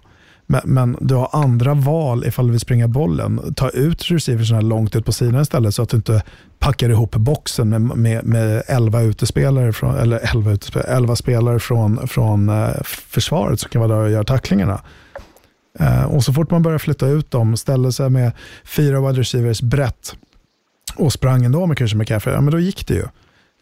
Men, men, du har andra val ifall du vill springa bollen. Ta ut receiversarna långt ut på sidan istället så att du inte packar ihop boxen med, med, med 11 utespelare, från, eller 11, utespelare, 11 spelare från, från eh, försvaret som kan vara där och göra tacklingarna. Eh, och så fort man börjar flytta ut dem, ställer sig med fyra wide receivers brett och sprang ändå med Christian McCaffrey, ja men då gick det ju.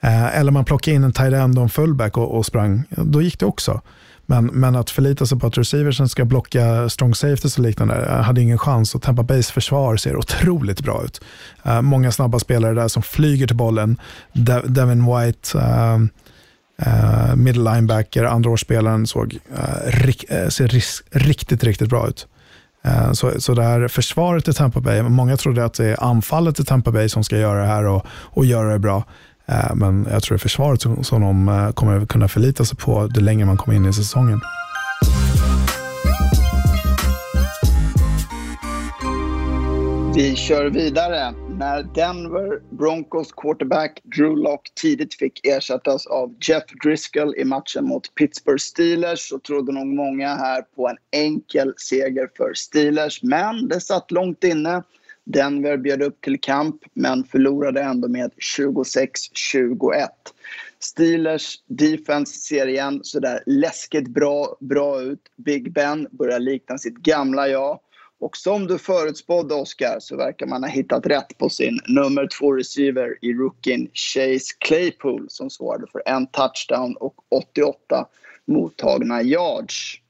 Eh, eller man plockade in en tight end och en fullback och, och sprang, då gick det också. Men, men att förlita sig på att receiversen ska blocka strong safeties och liknande eh, hade ingen chans. Och Tampa Bays försvar ser otroligt bra ut. Uh, många snabba spelare där som flyger till bollen. De Devin White, uh, uh, middle linebacker, andraårsspelaren såg rik ser riktigt, riktigt bra ut. Så, så det här försvaret i Tampa Bay, många trodde att det är anfallet i Tampa Bay som ska göra det här och, och göra det bra. Eh, men jag tror det är försvaret som, som de eh, kommer kunna förlita sig på det längre man kommer in i säsongen. Vi kör vidare. När Denver Broncos quarterback Drew Lock tidigt fick ersättas av Jeff Driscoll i matchen mot Pittsburgh Steelers så trodde nog många här på en enkel seger för Steelers. Men det satt långt inne. Denver bjöd upp till kamp men förlorade ändå med 26-21. Steelers defense ser igen sådär läskigt bra, bra ut. Big Ben börjar likna sitt gamla jag. Och som du förutspådde, Oscar, så verkar man ha hittat rätt på sin nummer två receiver i rookien Chase Claypool som svarade för en touchdown och 88 mottagna yards.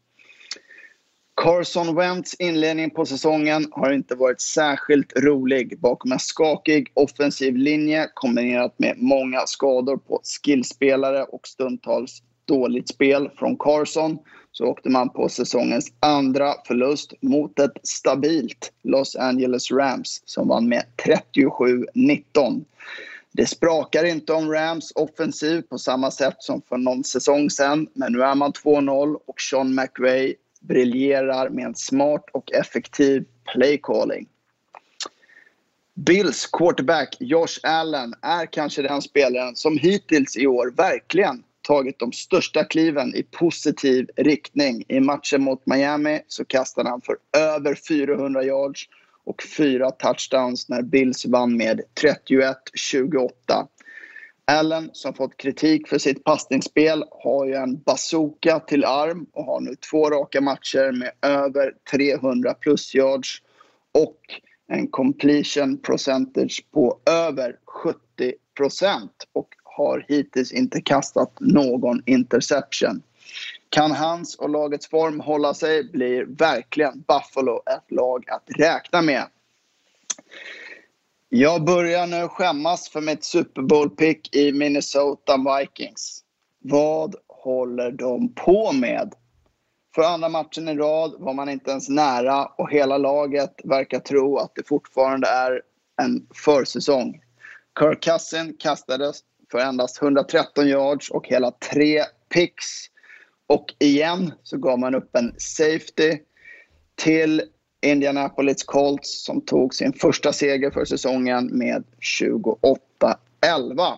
Carson Wentz inledning på säsongen har inte varit särskilt rolig. Bakom en skakig offensiv linje kombinerat med många skador på skillspelare och stundtals dåligt spel från Carson så åkte man på säsongens andra förlust mot ett stabilt Los Angeles Rams som vann med 37-19. Det sprakar inte om Rams offensiv på samma sätt som för någon säsong sedan men nu är man 2-0 och Sean McVay briljerar med en smart och effektiv playcalling. Bills quarterback Josh Allen är kanske den spelaren som hittills i år verkligen tagit de största kliven i positiv riktning. I matchen mot Miami så kastade han för över 400 yards och fyra touchdowns när Bills vann med 31-28. Allen, som fått kritik för sitt passningsspel, har ju en bazooka till arm och har nu två raka matcher med över 300 plus yards och en completion percentage på över 70 procent och har hittills inte kastat någon interception. Kan hans och lagets form hålla sig blir verkligen Buffalo ett lag att räkna med. Jag börjar nu skämmas för mitt Super Bowl-pick i Minnesota Vikings. Vad håller de på med? För andra matchen i rad var man inte ens nära och hela laget verkar tro att det fortfarande är en försäsong. Kirk Cousin kastades för endast 113 yards och hela tre picks. Och igen så gav man upp en safety till Indianapolis Colts som tog sin första seger för säsongen med 28-11.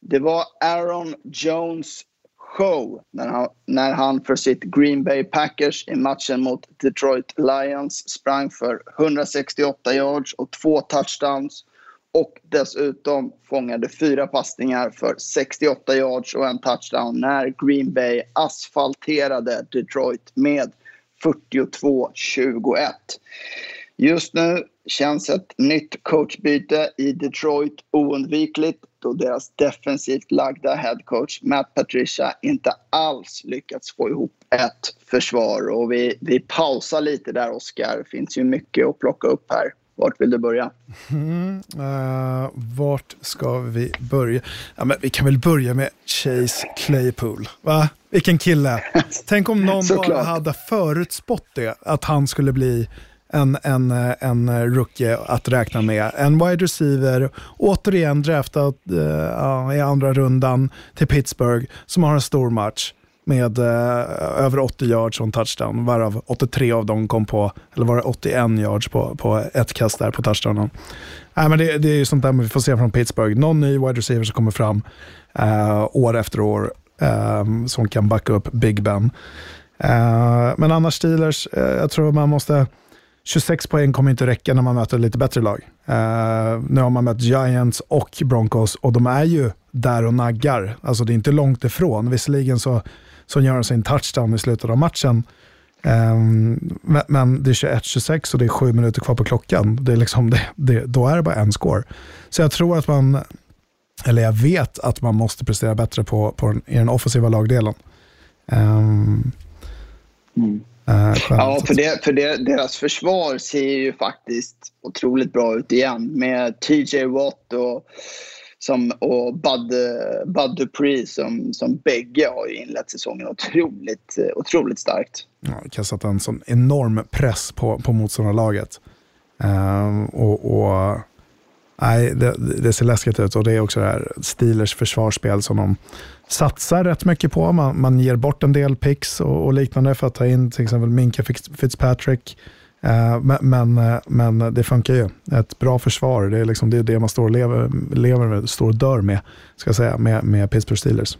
Det var Aaron Jones show när han, när han för sitt Green Bay Packers i matchen mot Detroit Lions sprang för 168 yards och två touchdowns och dessutom fångade fyra passningar för 68 yards och en touchdown när Green Bay asfalterade Detroit med 42-21. Just nu känns ett nytt coachbyte i Detroit oundvikligt då deras defensivt lagda headcoach Matt Patricia inte alls lyckats få ihop ett försvar. Och vi, vi pausar lite där, Oskar. Det finns ju mycket att plocka upp här. Vart vill du börja? Mm, uh, vart ska vi börja? Ja, men vi kan väl börja med Chase Claypool. Va? Vilken kille. Tänk om någon bara hade förutspått det, att han skulle bli en, en, en rookie att räkna med. En wide receiver, återigen draftad uh, i andra rundan till Pittsburgh, som har en stor match med uh, över 80 yards och en touchdown, varav 83 av dem kom på, eller var det 81 yards på, på ett kast där på touchdownen. Nej, men det, det är ju sånt där vi får se från Pittsburgh. Någon ny wide receiver som kommer fram uh, år efter år um, som kan backa upp Big Ben. Uh, men annars Steelers, uh, jag tror man måste 26 poäng kommer inte räcka när man möter lite bättre lag. Uh, nu har man mött Giants och Broncos och de är ju där och naggar. Alltså det är inte långt ifrån. Visserligen så, så gör de sin touchdown i slutet av matchen. Um, men, det är 21-26 och det är sju minuter kvar på klockan. Det är liksom det, det, då är det bara en score. Så jag tror att man, eller jag vet att man måste prestera bättre på, på i den offensiva lagdelen. Um, mm. Uh, ja, för, det, för det, deras försvar ser ju faktiskt otroligt bra ut igen med TJ Watt och, som, och Bud, Bud Dupree som, som bägge har inlett säsongen otroligt, otroligt starkt. Ja, kastat en sån enorm press på, på motståndarlaget. Uh, och, och Nej, det, det, ser läskigt ut och det är också det här Steelers försvarsspel som de satsar rätt mycket på. Man, man ger bort en del picks och, och liknande för att ta in till exempel Minka Fitzpatrick. Uh, men, men, uh, men, det funkar ju. Ett bra försvar, det är, liksom, det, är det man står och lever, lever med, står och dör med, ska jag säga, med, med Pittsburgh Steelers.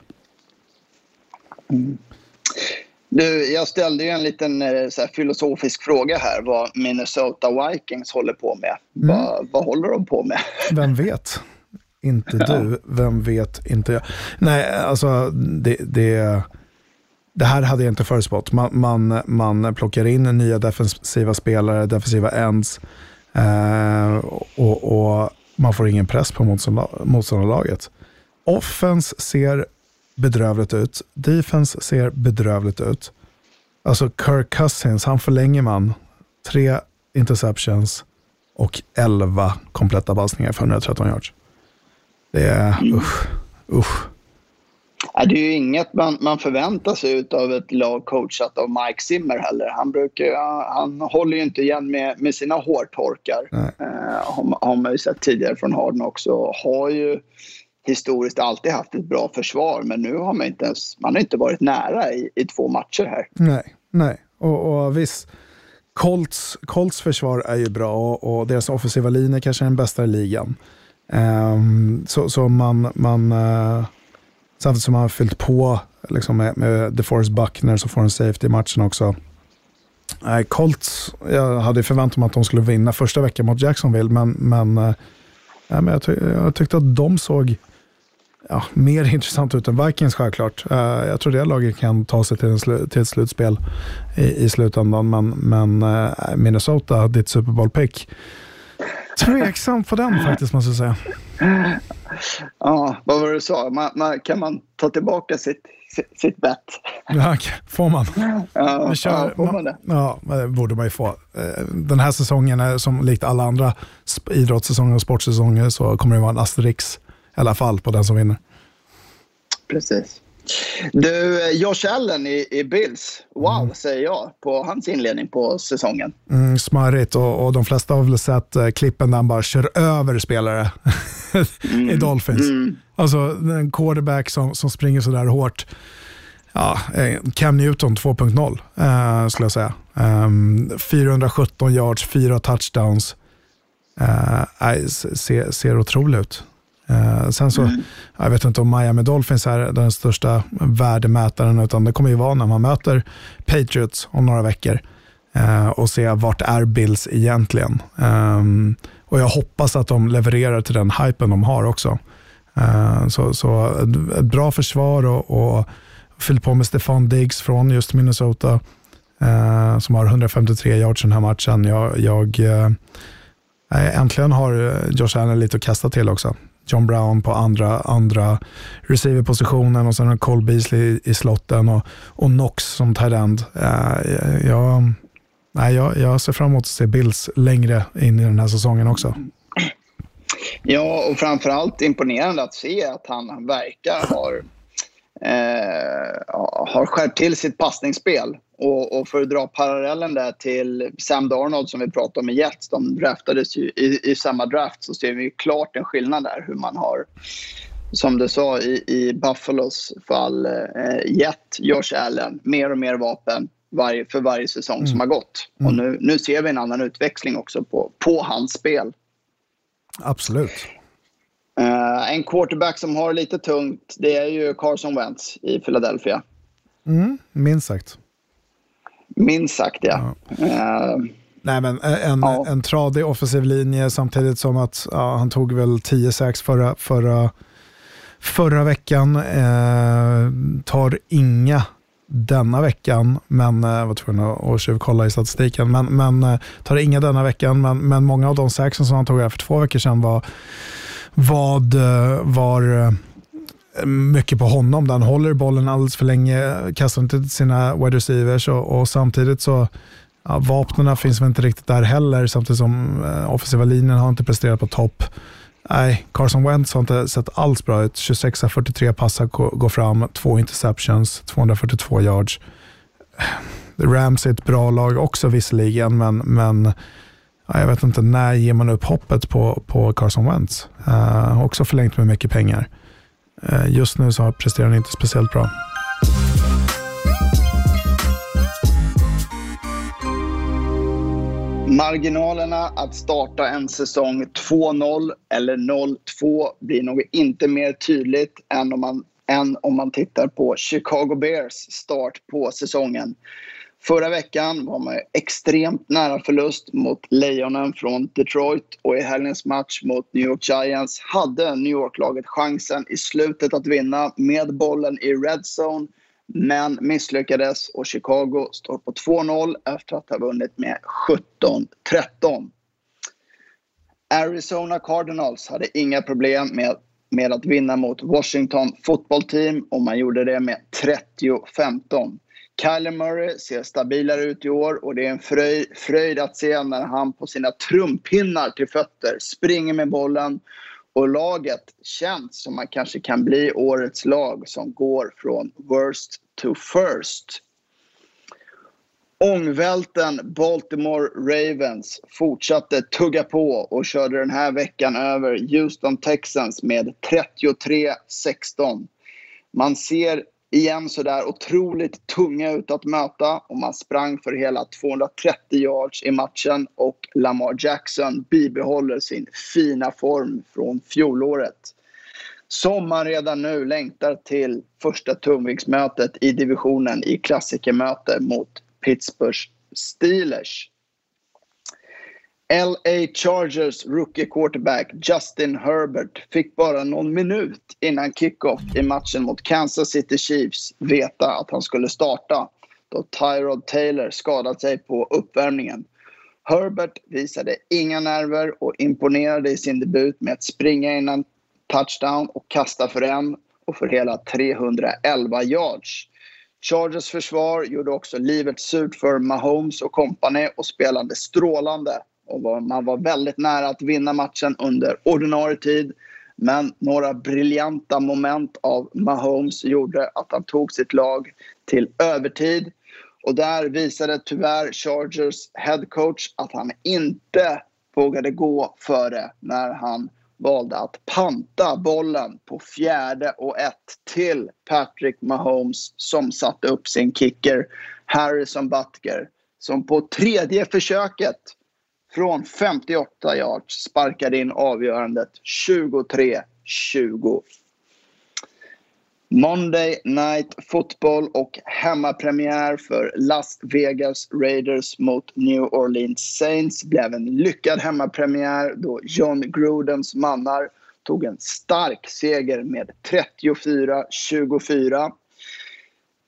Mm. Du, jag ställde ju en liten eh, här, filosofisk fråga här vad Minnesota Vikings håller på med. Mm. Vad, vad håller de på med? Vem vet? Inte du, vem vet inte jag. Nej, alltså det, det, det här hade jag inte förutspått. Man, man, man plockar in nya defensiva spelare, defensiva ends eh, och, och, man får ingen press på motståndarlaget. Offense ser bedrövligt ut. Defense ser bedrövligt ut. Alltså Kirk Cousins, han förlänger man. Tre interceptions och elva kompletta passningar för 113 yards. Det är, mm. usch, usch. det är ju inget man, man förväntar sig av ett lag coachat av Mike Zimmer heller. Han, brukar, han håller ju inte igen med, med sina hårtorkar. Eh, har, har man ju sett tidigare från Harden också. Har ju historiskt alltid haft ett bra försvar men nu har man inte ens, man har inte varit nära i, i två matcher här. Nej, nej. Och, och visst, Colts, Colts försvar är ju bra och, deras offensiva linje kanske är den bästa i ligan. Um, så, så man, man uh, samtidigt som man har fyllt på liksom med, med DeForest Buckner som får en safety i matchen också. Uh, Colts, jag hade förväntat mig att de skulle vinna första veckan mot Jacksonville, men, men, uh, nej, men jag, ty jag tyckte att de såg ja, mer intressant ut än Vikings självklart. Uh, jag tror det laget kan ta sig till, en slu till ett slutspel i, i slutändan, men, men uh, Minnesota, ditt Super Bowl-pick, Tveksam på den faktiskt måste jag säga. Ja, vad var det du sa? Man, man, kan man ta tillbaka sitt, sitt bett? Ja, får man. Ja, kör, ja, får man det? Ja, det borde man ju få. Eh, den här säsongen, är, som likt alla andra idrottssäsonger och sportsäsonger, så kommer det vara en asterix i alla fall på den som vinner. Precis. Du, Josh Allen i, i Bills. Wow, mm. säger jag på hans inledning på säsongen. Mm, smarrigt och, och de flesta har väl sett eh, klippen där han bara kör över spelare mm. i Dolphins. Mm. Alltså en quarterback som, som springer sådär hårt. Ja, eh, Cam Newton 2.0 eh, skulle jag säga. Um, ehm, 417 yards, fyra touchdowns. Uh, ser, ser otroligt ut. Uh, sen så, mm. jag vet inte om Miami Dolphins är den största värdemätaren, utan det kommer ju vara när man möter Patriots om några veckor uh, och se vart är Bills egentligen. Um, och jag hoppas att de levererar till den hypen de har också. Uh, så, så ett bra försvar och, och fyllt på med Stefan Diggs från just Minnesota som har 153 yards den här matchen. Jag, jag äntligen har Josh Allen lite att kasta till också. John Brown på andra, andra receiverpositionen och sen har Cole Beasley i, i slotten och, och Knox som tight end. Uh, jag, nej, jag, jag ser fram emot att se Bills längre in i den här säsongen också. Ja, och framförallt imponerande att se att han verkar ha eh, har skärpt till sitt passningsspel. Och, och, för att dra parallellen där till Sam Darnold som vi pratade om i Jets, de draftades ju i, i samma draft, så ser vi klart en skillnad där hur man har som du sa i, i Buffalos fall, eh, gett Josh Allen mer och mer vapen varje, för varje säsong mm. som har gått. Mm. Och nu, nu ser vi en annan utväxling också på, på hans spel. Absolut. Uh, en quarterback som har lite tungt, det är ju Carson Wentz i Philadelphia. Mm, minst sagt. Minst sagt, ja. ja. Uh, Nej, men en, ja. en tradig offensiv linje samtidigt som att ja, han tog väl 10 6 förra, förra, förra veckan. Eh, tar inga denna veckan, men jag var tvungen att tjuvkolla i statistiken. Men, men tar inga denna veckan, men, men många av de saxen som han tog här för två veckor sedan var vad eh, var eh, mycket på honom. Han håller bollen alldeles för länge, kastar inte till sina wide receivers och, och samtidigt så ja, vapnen finns väl inte riktigt där heller samtidigt som eh, offensiva linjen har inte presterat på topp. Nej, Carson Wentz har inte sett alls bra ut. 26 av 43 passar går fram, två interceptions, 242 yards. Rams är ett bra lag också visserligen, men, men jag vet inte, när ger man upp hoppet på, på Carson Wentz? Eh, också förlängt med mycket pengar. Eh, just nu så presterar han inte speciellt bra. Marginalerna att starta en säsong 2-0 eller 0-2 blir nog inte mer tydligt än om man, än om man tittar på Chicago Bears start på säsongen. Förra veckan var man extremt nära förlust mot Lejonen från Detroit och i helgens match mot New York Giants hade New York-laget chansen i slutet att vinna med bollen i red zone men misslyckades och Chicago står på 2-0 efter att ha vunnit med 17-13. Arizona Cardinals hade inga problem med, med att vinna mot Washington Football Team och man gjorde det med 30-15. Kyler Murray ser stabilare ut i år och det är en fröjd, fröjd att se när han på sina trumpinnar till fötter springer med bollen och laget känns som man kanske kan bli årets lag som går från worst to first. Ångvälten Baltimore Ravens fortsatte tugga på och körde den här veckan över Houston Texans med 33-16. Man ser igen sådär otroligt tunga ut att möta och man sprang för hela 230 yards i matchen och Lamar Jackson bibehåller sin fina form från fjolåret. Som man redan nu längtar till första tungviktsmötet i divisionen i klassikermöte mot Pittsburgh Steelers. LA Chargers rookie quarterback Justin Herbert fick bara någon minut innan kickoff i matchen mot Kansas City Chiefs veta att han skulle starta då Tyrod Taylor skadat sig på uppvärmningen. Herbert visade inga nerver och imponerade i sin debut med att springa in en touchdown och kasta för en och för hela 311 yards. Chargers försvar gjorde också livet surt för Mahomes och kompani och spelade strålande och var, man var väldigt nära att vinna matchen under ordinarie tid. Men några briljanta moment av Mahomes gjorde att han tog sitt lag till övertid. Och där visade tyvärr Chargers headcoach att han inte vågade gå före när han valde att panta bollen på fjärde och ett till Patrick Mahomes som satte upp sin kicker Harrison Butker som på tredje försöket från 58 yards sparkade in avgörandet 23-20. Monday Night Football och hemmapremiär för Las Vegas Raiders mot New Orleans Saints blev en lyckad hemmapremiär då John Grudens mannar tog en stark seger med 34-24.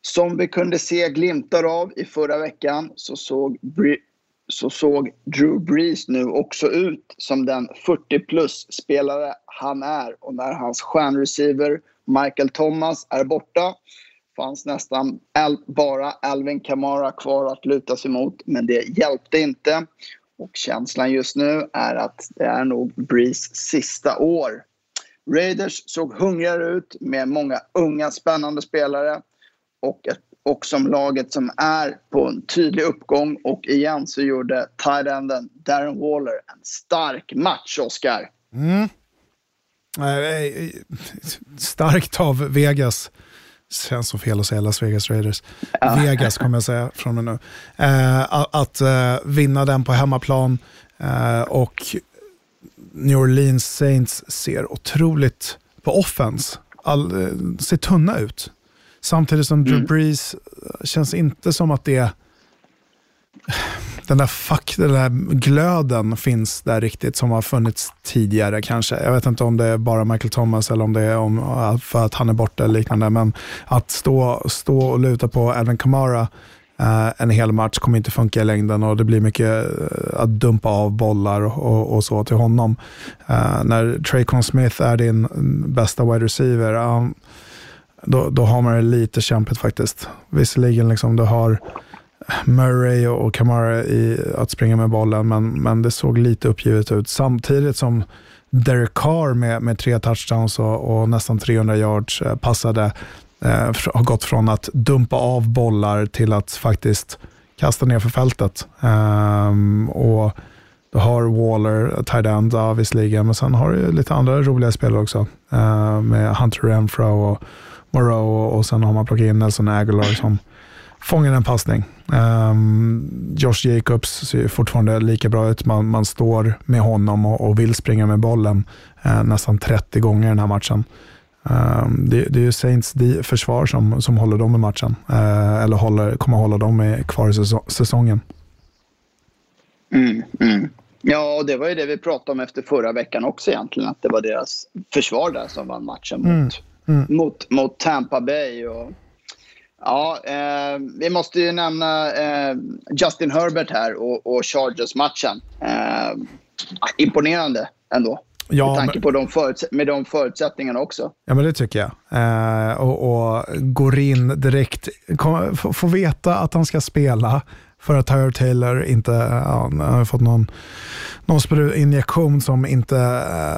Som vi kunde se glimtar av i förra veckan så såg, så såg Drew Brees nu också ut som den 40 plus-spelare han är och när hans stjärnreceiver Michael Thomas är borta fanns nästan bara Alvin Kamara kvar att luta sig mot, men det hjälpte inte. Och känslan just nu är att det är nog Brees sista år. Raiders såg hungrigare ut med många unga spännande spelare och, ett, och som laget som är på en tydlig uppgång. Och igen så gjorde tight Darren Waller en stark match, Oscar. Mm. Starkt av Vegas. Känns så fel att säga Las Vegas Raiders. Ja. Vegas kommer jag säga från och nu. Eh, att eh, vinna den på hemmaplan eh, och New Orleans Saints ser otroligt, på offense, all, eh, ser tunna ut. Samtidigt som Drew mm. Brees känns inte som att det den där, fuck, den där glöden finns där riktigt som har funnits tidigare kanske. Jag vet inte om det är bara Michael Thomas eller om det är om, för att han är borta eller liknande. Men att stå, stå och luta på Alvin Kamara Uh, en hel match kommer inte funka i längden och det blir mycket uh, att dumpa av bollar och, och så till honom. Uh, när Traycon Smith är din bästa wide receiver, um, då, då har man det lite kämpigt faktiskt. Visserligen, liksom, du har Murray och Kamara i att springa med bollen, men, men det såg lite uppgivet ut. Samtidigt som Derek Carr med, med tre touchdowns och, och nästan 300 yards eh, passade eh, har gått från att dumpa av bollar till att faktiskt kasta ner för fältet. Um, och du har Waller, tight end, ja, visserligen, men sen har du lite andra roliga spelare också. Uh, med Hunter Renfro och Moreau och, och sen har man plockat in Nelson Aguilar som fångar en passning. Um, Josh Jacobs ser fortfarande lika bra ut. Man, man står med honom och, och vill springa med bollen uh, nästan 30 gånger i den här matchen. Um, det, det, är ju Saints försvar som, som håller dem i matchen, uh, eller håller, kommer hålla dem kvar i säsongen. Mm, mm. Ja, det var ju det vi pratade om efter förra veckan också egentligen, att det var deras försvar där som vann matchen mot, mm, mm. mot, mot Tampa Bay. Och Ja, eh, vi måste ju nämna eh, Justin Herbert här och, och Chargers-matchen. Eh, imponerande ändå. Ja, med tanke på de, med de förutsättningarna också. Ja, men det tycker jag. Eh, och, och går in direkt, får veta att han ska spela för att Tyler Taylor inte eh, ja, har fått någon, någon injektion som inte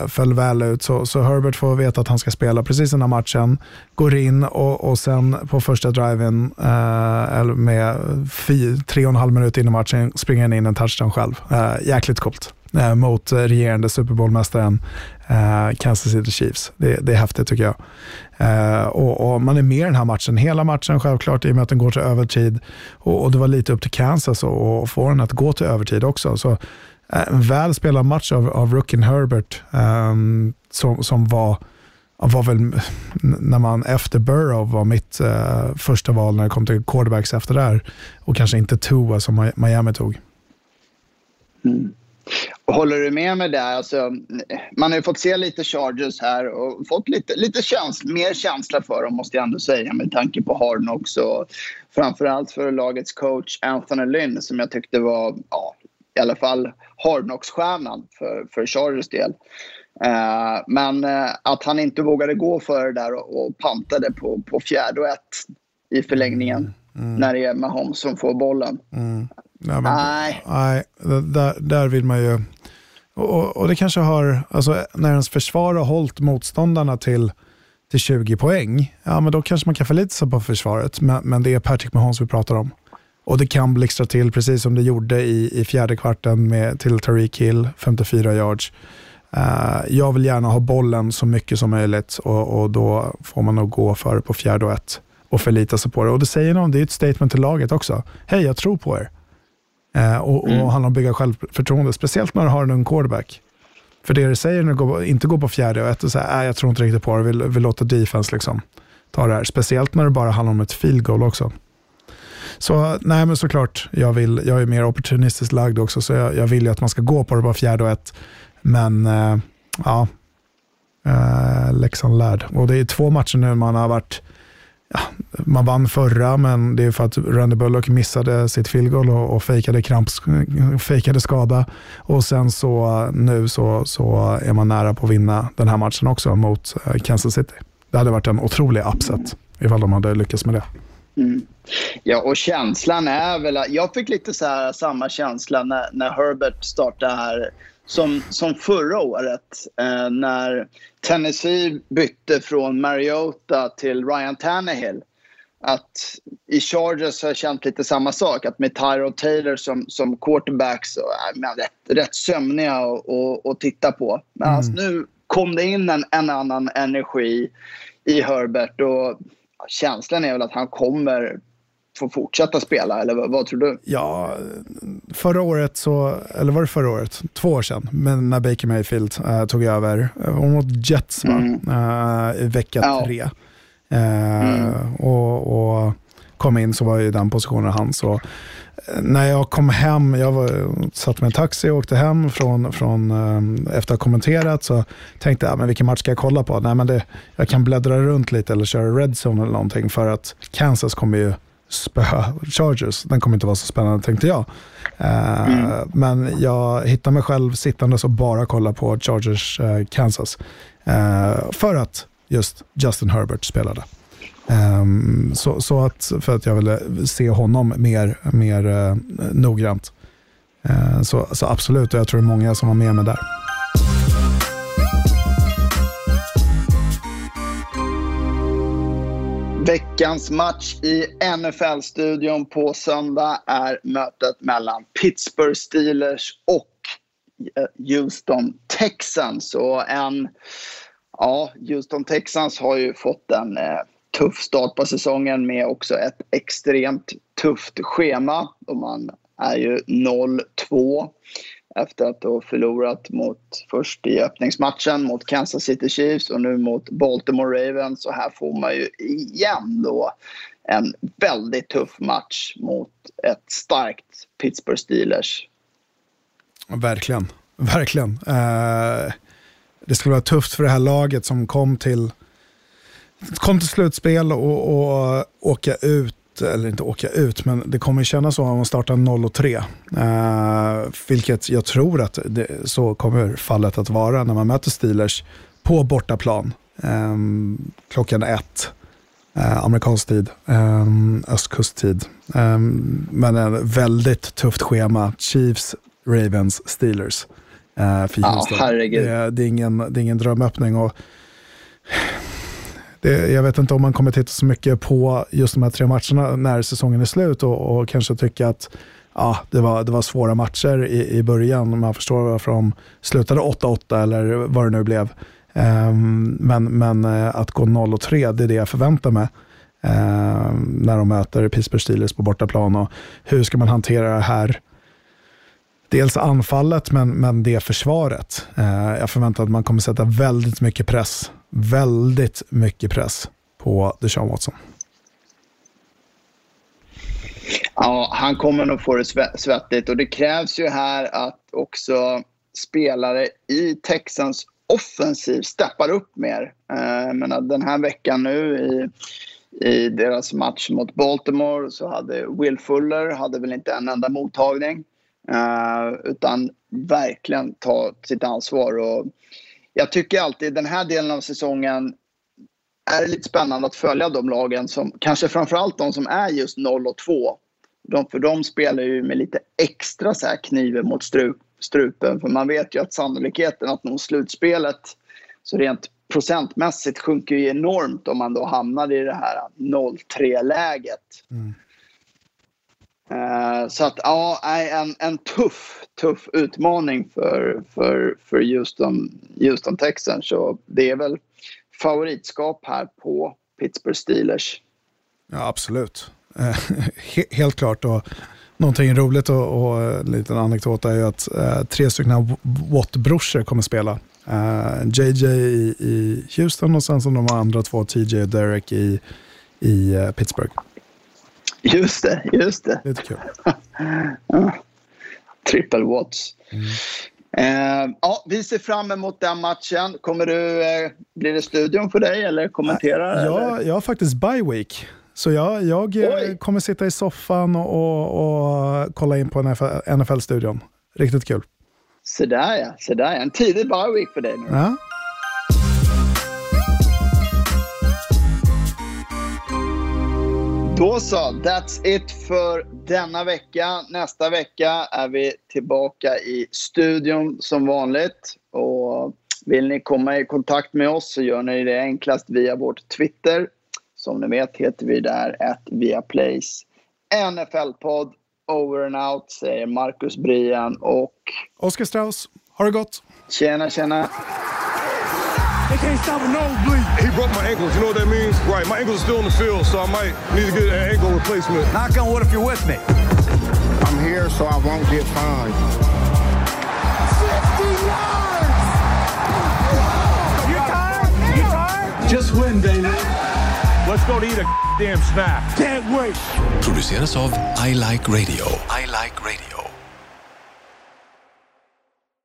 äh, föll väl ut. Så, så Herbert får veta att han ska spela precis den här matchen, går in och, och sen på första driven äh, eh, med fy, tre och en halv minut in i matchen springer han in en touchdown själv. Äh, jäkligt coolt Eh, mot regerande Super Bowl-mästaren eh, Kansas City Chiefs. Det, det är häftigt tycker jag. Eh, och, och, Man är med i den här matchen, hela matchen självklart i och med att den går till övertid. Och, och det var lite upp till Kansas att få den att gå till övertid också. Så En väl spelad match av, av Rookin Herbert um, som, som var, var väl när man efter Burrow var mitt eh, första val när det kom till quarterbacks efter det här. Och kanske inte Tua som Miami tog. Mm. Håller du med mig där? Alltså, man har ju fått se lite Chargers här och fått lite, lite käns mer känsla för dem måste jag ändå säga med tanke på Hardnox och framförallt för lagets coach Anthony Lynn som jag tyckte var ja, i alla fall Hardnox-stjärnan för, för Chargers del. Uh, men uh, att han inte vågade gå för det där och, och pantade på, på fjärde och ett i förlängningen mm. när det är Mahomes som får bollen. Mm. Ja, men, nej. Nej, där, där vill man ju Och, och det kanske har, alltså när ens försvar har hållit motståndarna till, till 20 poäng, ja men då kanske man kan förlita sig på försvaret. Men, men det är Patrick Mahomes vi pratar om. Och det kan blixtra till precis som det gjorde i, i fjärde kvarten med, till Tariq Hill, 54 yards. Uh, jag vill gärna ha bollen så mycket som möjligt och, och då får man nog gå för på fjärde och ett och förlita sig på det. Och det säger någon, det är ett statement till laget också. Hej, jag tror på er. Uh, och, mm. och handlar om att bygga självförtroende, speciellt när du har en ung quarterback. För det du säger när du går, inte går på fjärde och ett och säger, jag tror inte riktigt på det, vill, vill låta defense liksom ta det här. Speciellt när det bara handlar om ett field goal också. Så nej men såklart, jag, vill, jag är mer opportunistiskt lagd också, så jag, jag vill ju att man ska gå på det på fjärde och ett. Men eh, ja, eh, Leksand lärd. Och det är två matcher nu man har varit Ja, man vann förra, men det är för att Randy Bullock missade sitt field goal och, och fejkade, kramps, fejkade skada. Och sen så nu så, så är man nära på att vinna den här matchen också mot eh, Kansas City. Det hade varit en otrolig upset ifall de hade lyckats med det. Mm. Ja, och känslan är väl att jag fick lite så här, samma känsla när, när Herbert startade här som, som förra året eh, när Tennessee bytte från Mariota till Ryan Tannehill. Att i Chargers har jag känt lite samma sak. Att med Tyrod Taylor som, som quarterback så är man rätt, rätt sömniga att titta på. Men mm. alltså, nu kom det in en, en annan energi i Herbert. Och känslan är väl att han kommer få fortsätta spela, eller vad, vad, tror du? Ja, förra året så, eller var det förra året? Två år sedan, men när Baker Mayfield äh, tog över, äh, mot Jets va? Mm. Äh, i vecka ja. tre. Mm. Och, och, kom in så var ju den positionen hans. Och, när jag kom hem, jag var, satt med en taxi och åkte hem från, från, efter att ha kommenterat så tänkte jag, men vilken match ska jag kolla på? Nej, men det, jag kan bläddra runt lite eller köra Red Zone eller någonting för att Kansas kommer ju spöa Chargers. Den kommer inte vara så spännande tänkte jag. Uh, mm. Men jag hittade mig själv sittandes och bara kolla på Chargers uh, Kansas. Uh, för att just Justin Herbert spelade. Um, så, så, att, för att jag ville se honom mer, mer noggrant. så, så absolut, och jag tror det är många som var med mig där. Veckans match i NFL-studion på söndag är mötet mellan Pittsburgh Steelers och eh, Houston Texans. Och en, ja, Houston Texans har ju fått en eh, tuff start på säsongen med också ett extremt tufft schema. Och man är ju 0-2 efter att ha förlorat mot, först i öppningsmatchen mot Kansas City Chiefs och nu mot Baltimore Ravens. Så här får man ju igen då en väldigt tuff match mot ett starkt Pittsburgh Steelers. Verkligen, verkligen. Eh, det skulle vara tufft för det här laget som kom till, kom till slutspel och, och åka ut eller inte åka ut, men det kommer kännas så om man startar 0 och 3. Uh, vilket jag tror att det, så kommer fallet att vara när man möter Steelers på bortaplan. Um, klockan ett, uh, amerikansk tid, um, östkusttid. Um, men en väldigt tufft schema. Chiefs, Ravens, Steelers. Uh, för herregud. Det, det, är ingen, det är ingen drömöppning. Och, det, jag vet inte om man kommer titta så mycket på just de här tre matcherna när säsongen är slut och, och kanske tycka att ja, det, var, det var svåra matcher i, i början. Man förstår varför de slutade 8-8 eller vad det nu blev. Um, men, men eh, att gå 0-3, det är det jag förväntar mig. Um, när de möter Pittsburgh Steelers på bortaplan. Och hur ska man hantera det här? Dels anfallet, men, men det försvaret. Uh, jag förväntar att man kommer sätta väldigt mycket press väldigt mycket press på Deshaun Watson. Ja, han kommer nog få det svettigt och det krävs ju här att också spelare i Texans offensiv steppar upp mer. Eh, Men den här veckan nu i, i deras match mot Baltimore så hade Will Fuller hade väl inte en enda mottagning. Eh, utan verkligen ta sitt ansvar. Och jag tycker alltid den här delen av säsongen är det lite spännande att följa de lagen som, kanske framförallt de som är just 0 och 2. De, för de spelar ju med lite extra så här kniven mot strupen. För man vet ju att sannolikheten att nå slutspelet så rent procentmässigt sjunker ju enormt om man då hamnar i det här 0-3-läget. Mm. Eh, så att ja, en, en tuff, tuff utmaning för, för, för Houston, Houston Texans. Så det är väl favoritskap här på Pittsburgh Steelers. Ja, absolut. Eh, helt klart. Och någonting roligt och, och eh, en liten anekdot är ju att eh, tre stycken Watt-brorsor kommer spela. Eh, JJ i, i Houston och sen som de andra två, TJ och Derek i, i eh, Pittsburgh. Just det, just det. Lite kul. Triple Watts. Eh, ja, vi ser fram emot den matchen. Kommer du, eh, blir det studion för dig eller kommentera? eller? Jag, har faktiskt bye week. Så jag, jag eh, Oj. kommer sitta i soffan och, och, och kolla in på NFL NFL-studion. Riktigt kul. Så där ja, så där ja. En tidig bye week för dig nu. Ja. Då så, that's it för denna vecka. Nästa vecka är vi tillbaka i studion som vanligt. Och vill ni komma i kontakt med oss så gör ni det enklast via vårt Twitter. Som ni vet heter vi där att Viaplays NFL-podd. Over and out säger Marcus Brian och Oskar Strauss, ha det gott! tjena tjena. They can't stop a nosebleed. He broke my ankles. You know what that means? Right. My ankles are still in the field, so I might need to get an ankle replacement. Knock on wood if you're with me. I'm here so I won't get fined. 50 yards! You tired? You tired? Just win, Dana. Let's go to eat a damn snack. Can't wait. produceras av I Like Radio. I like radio.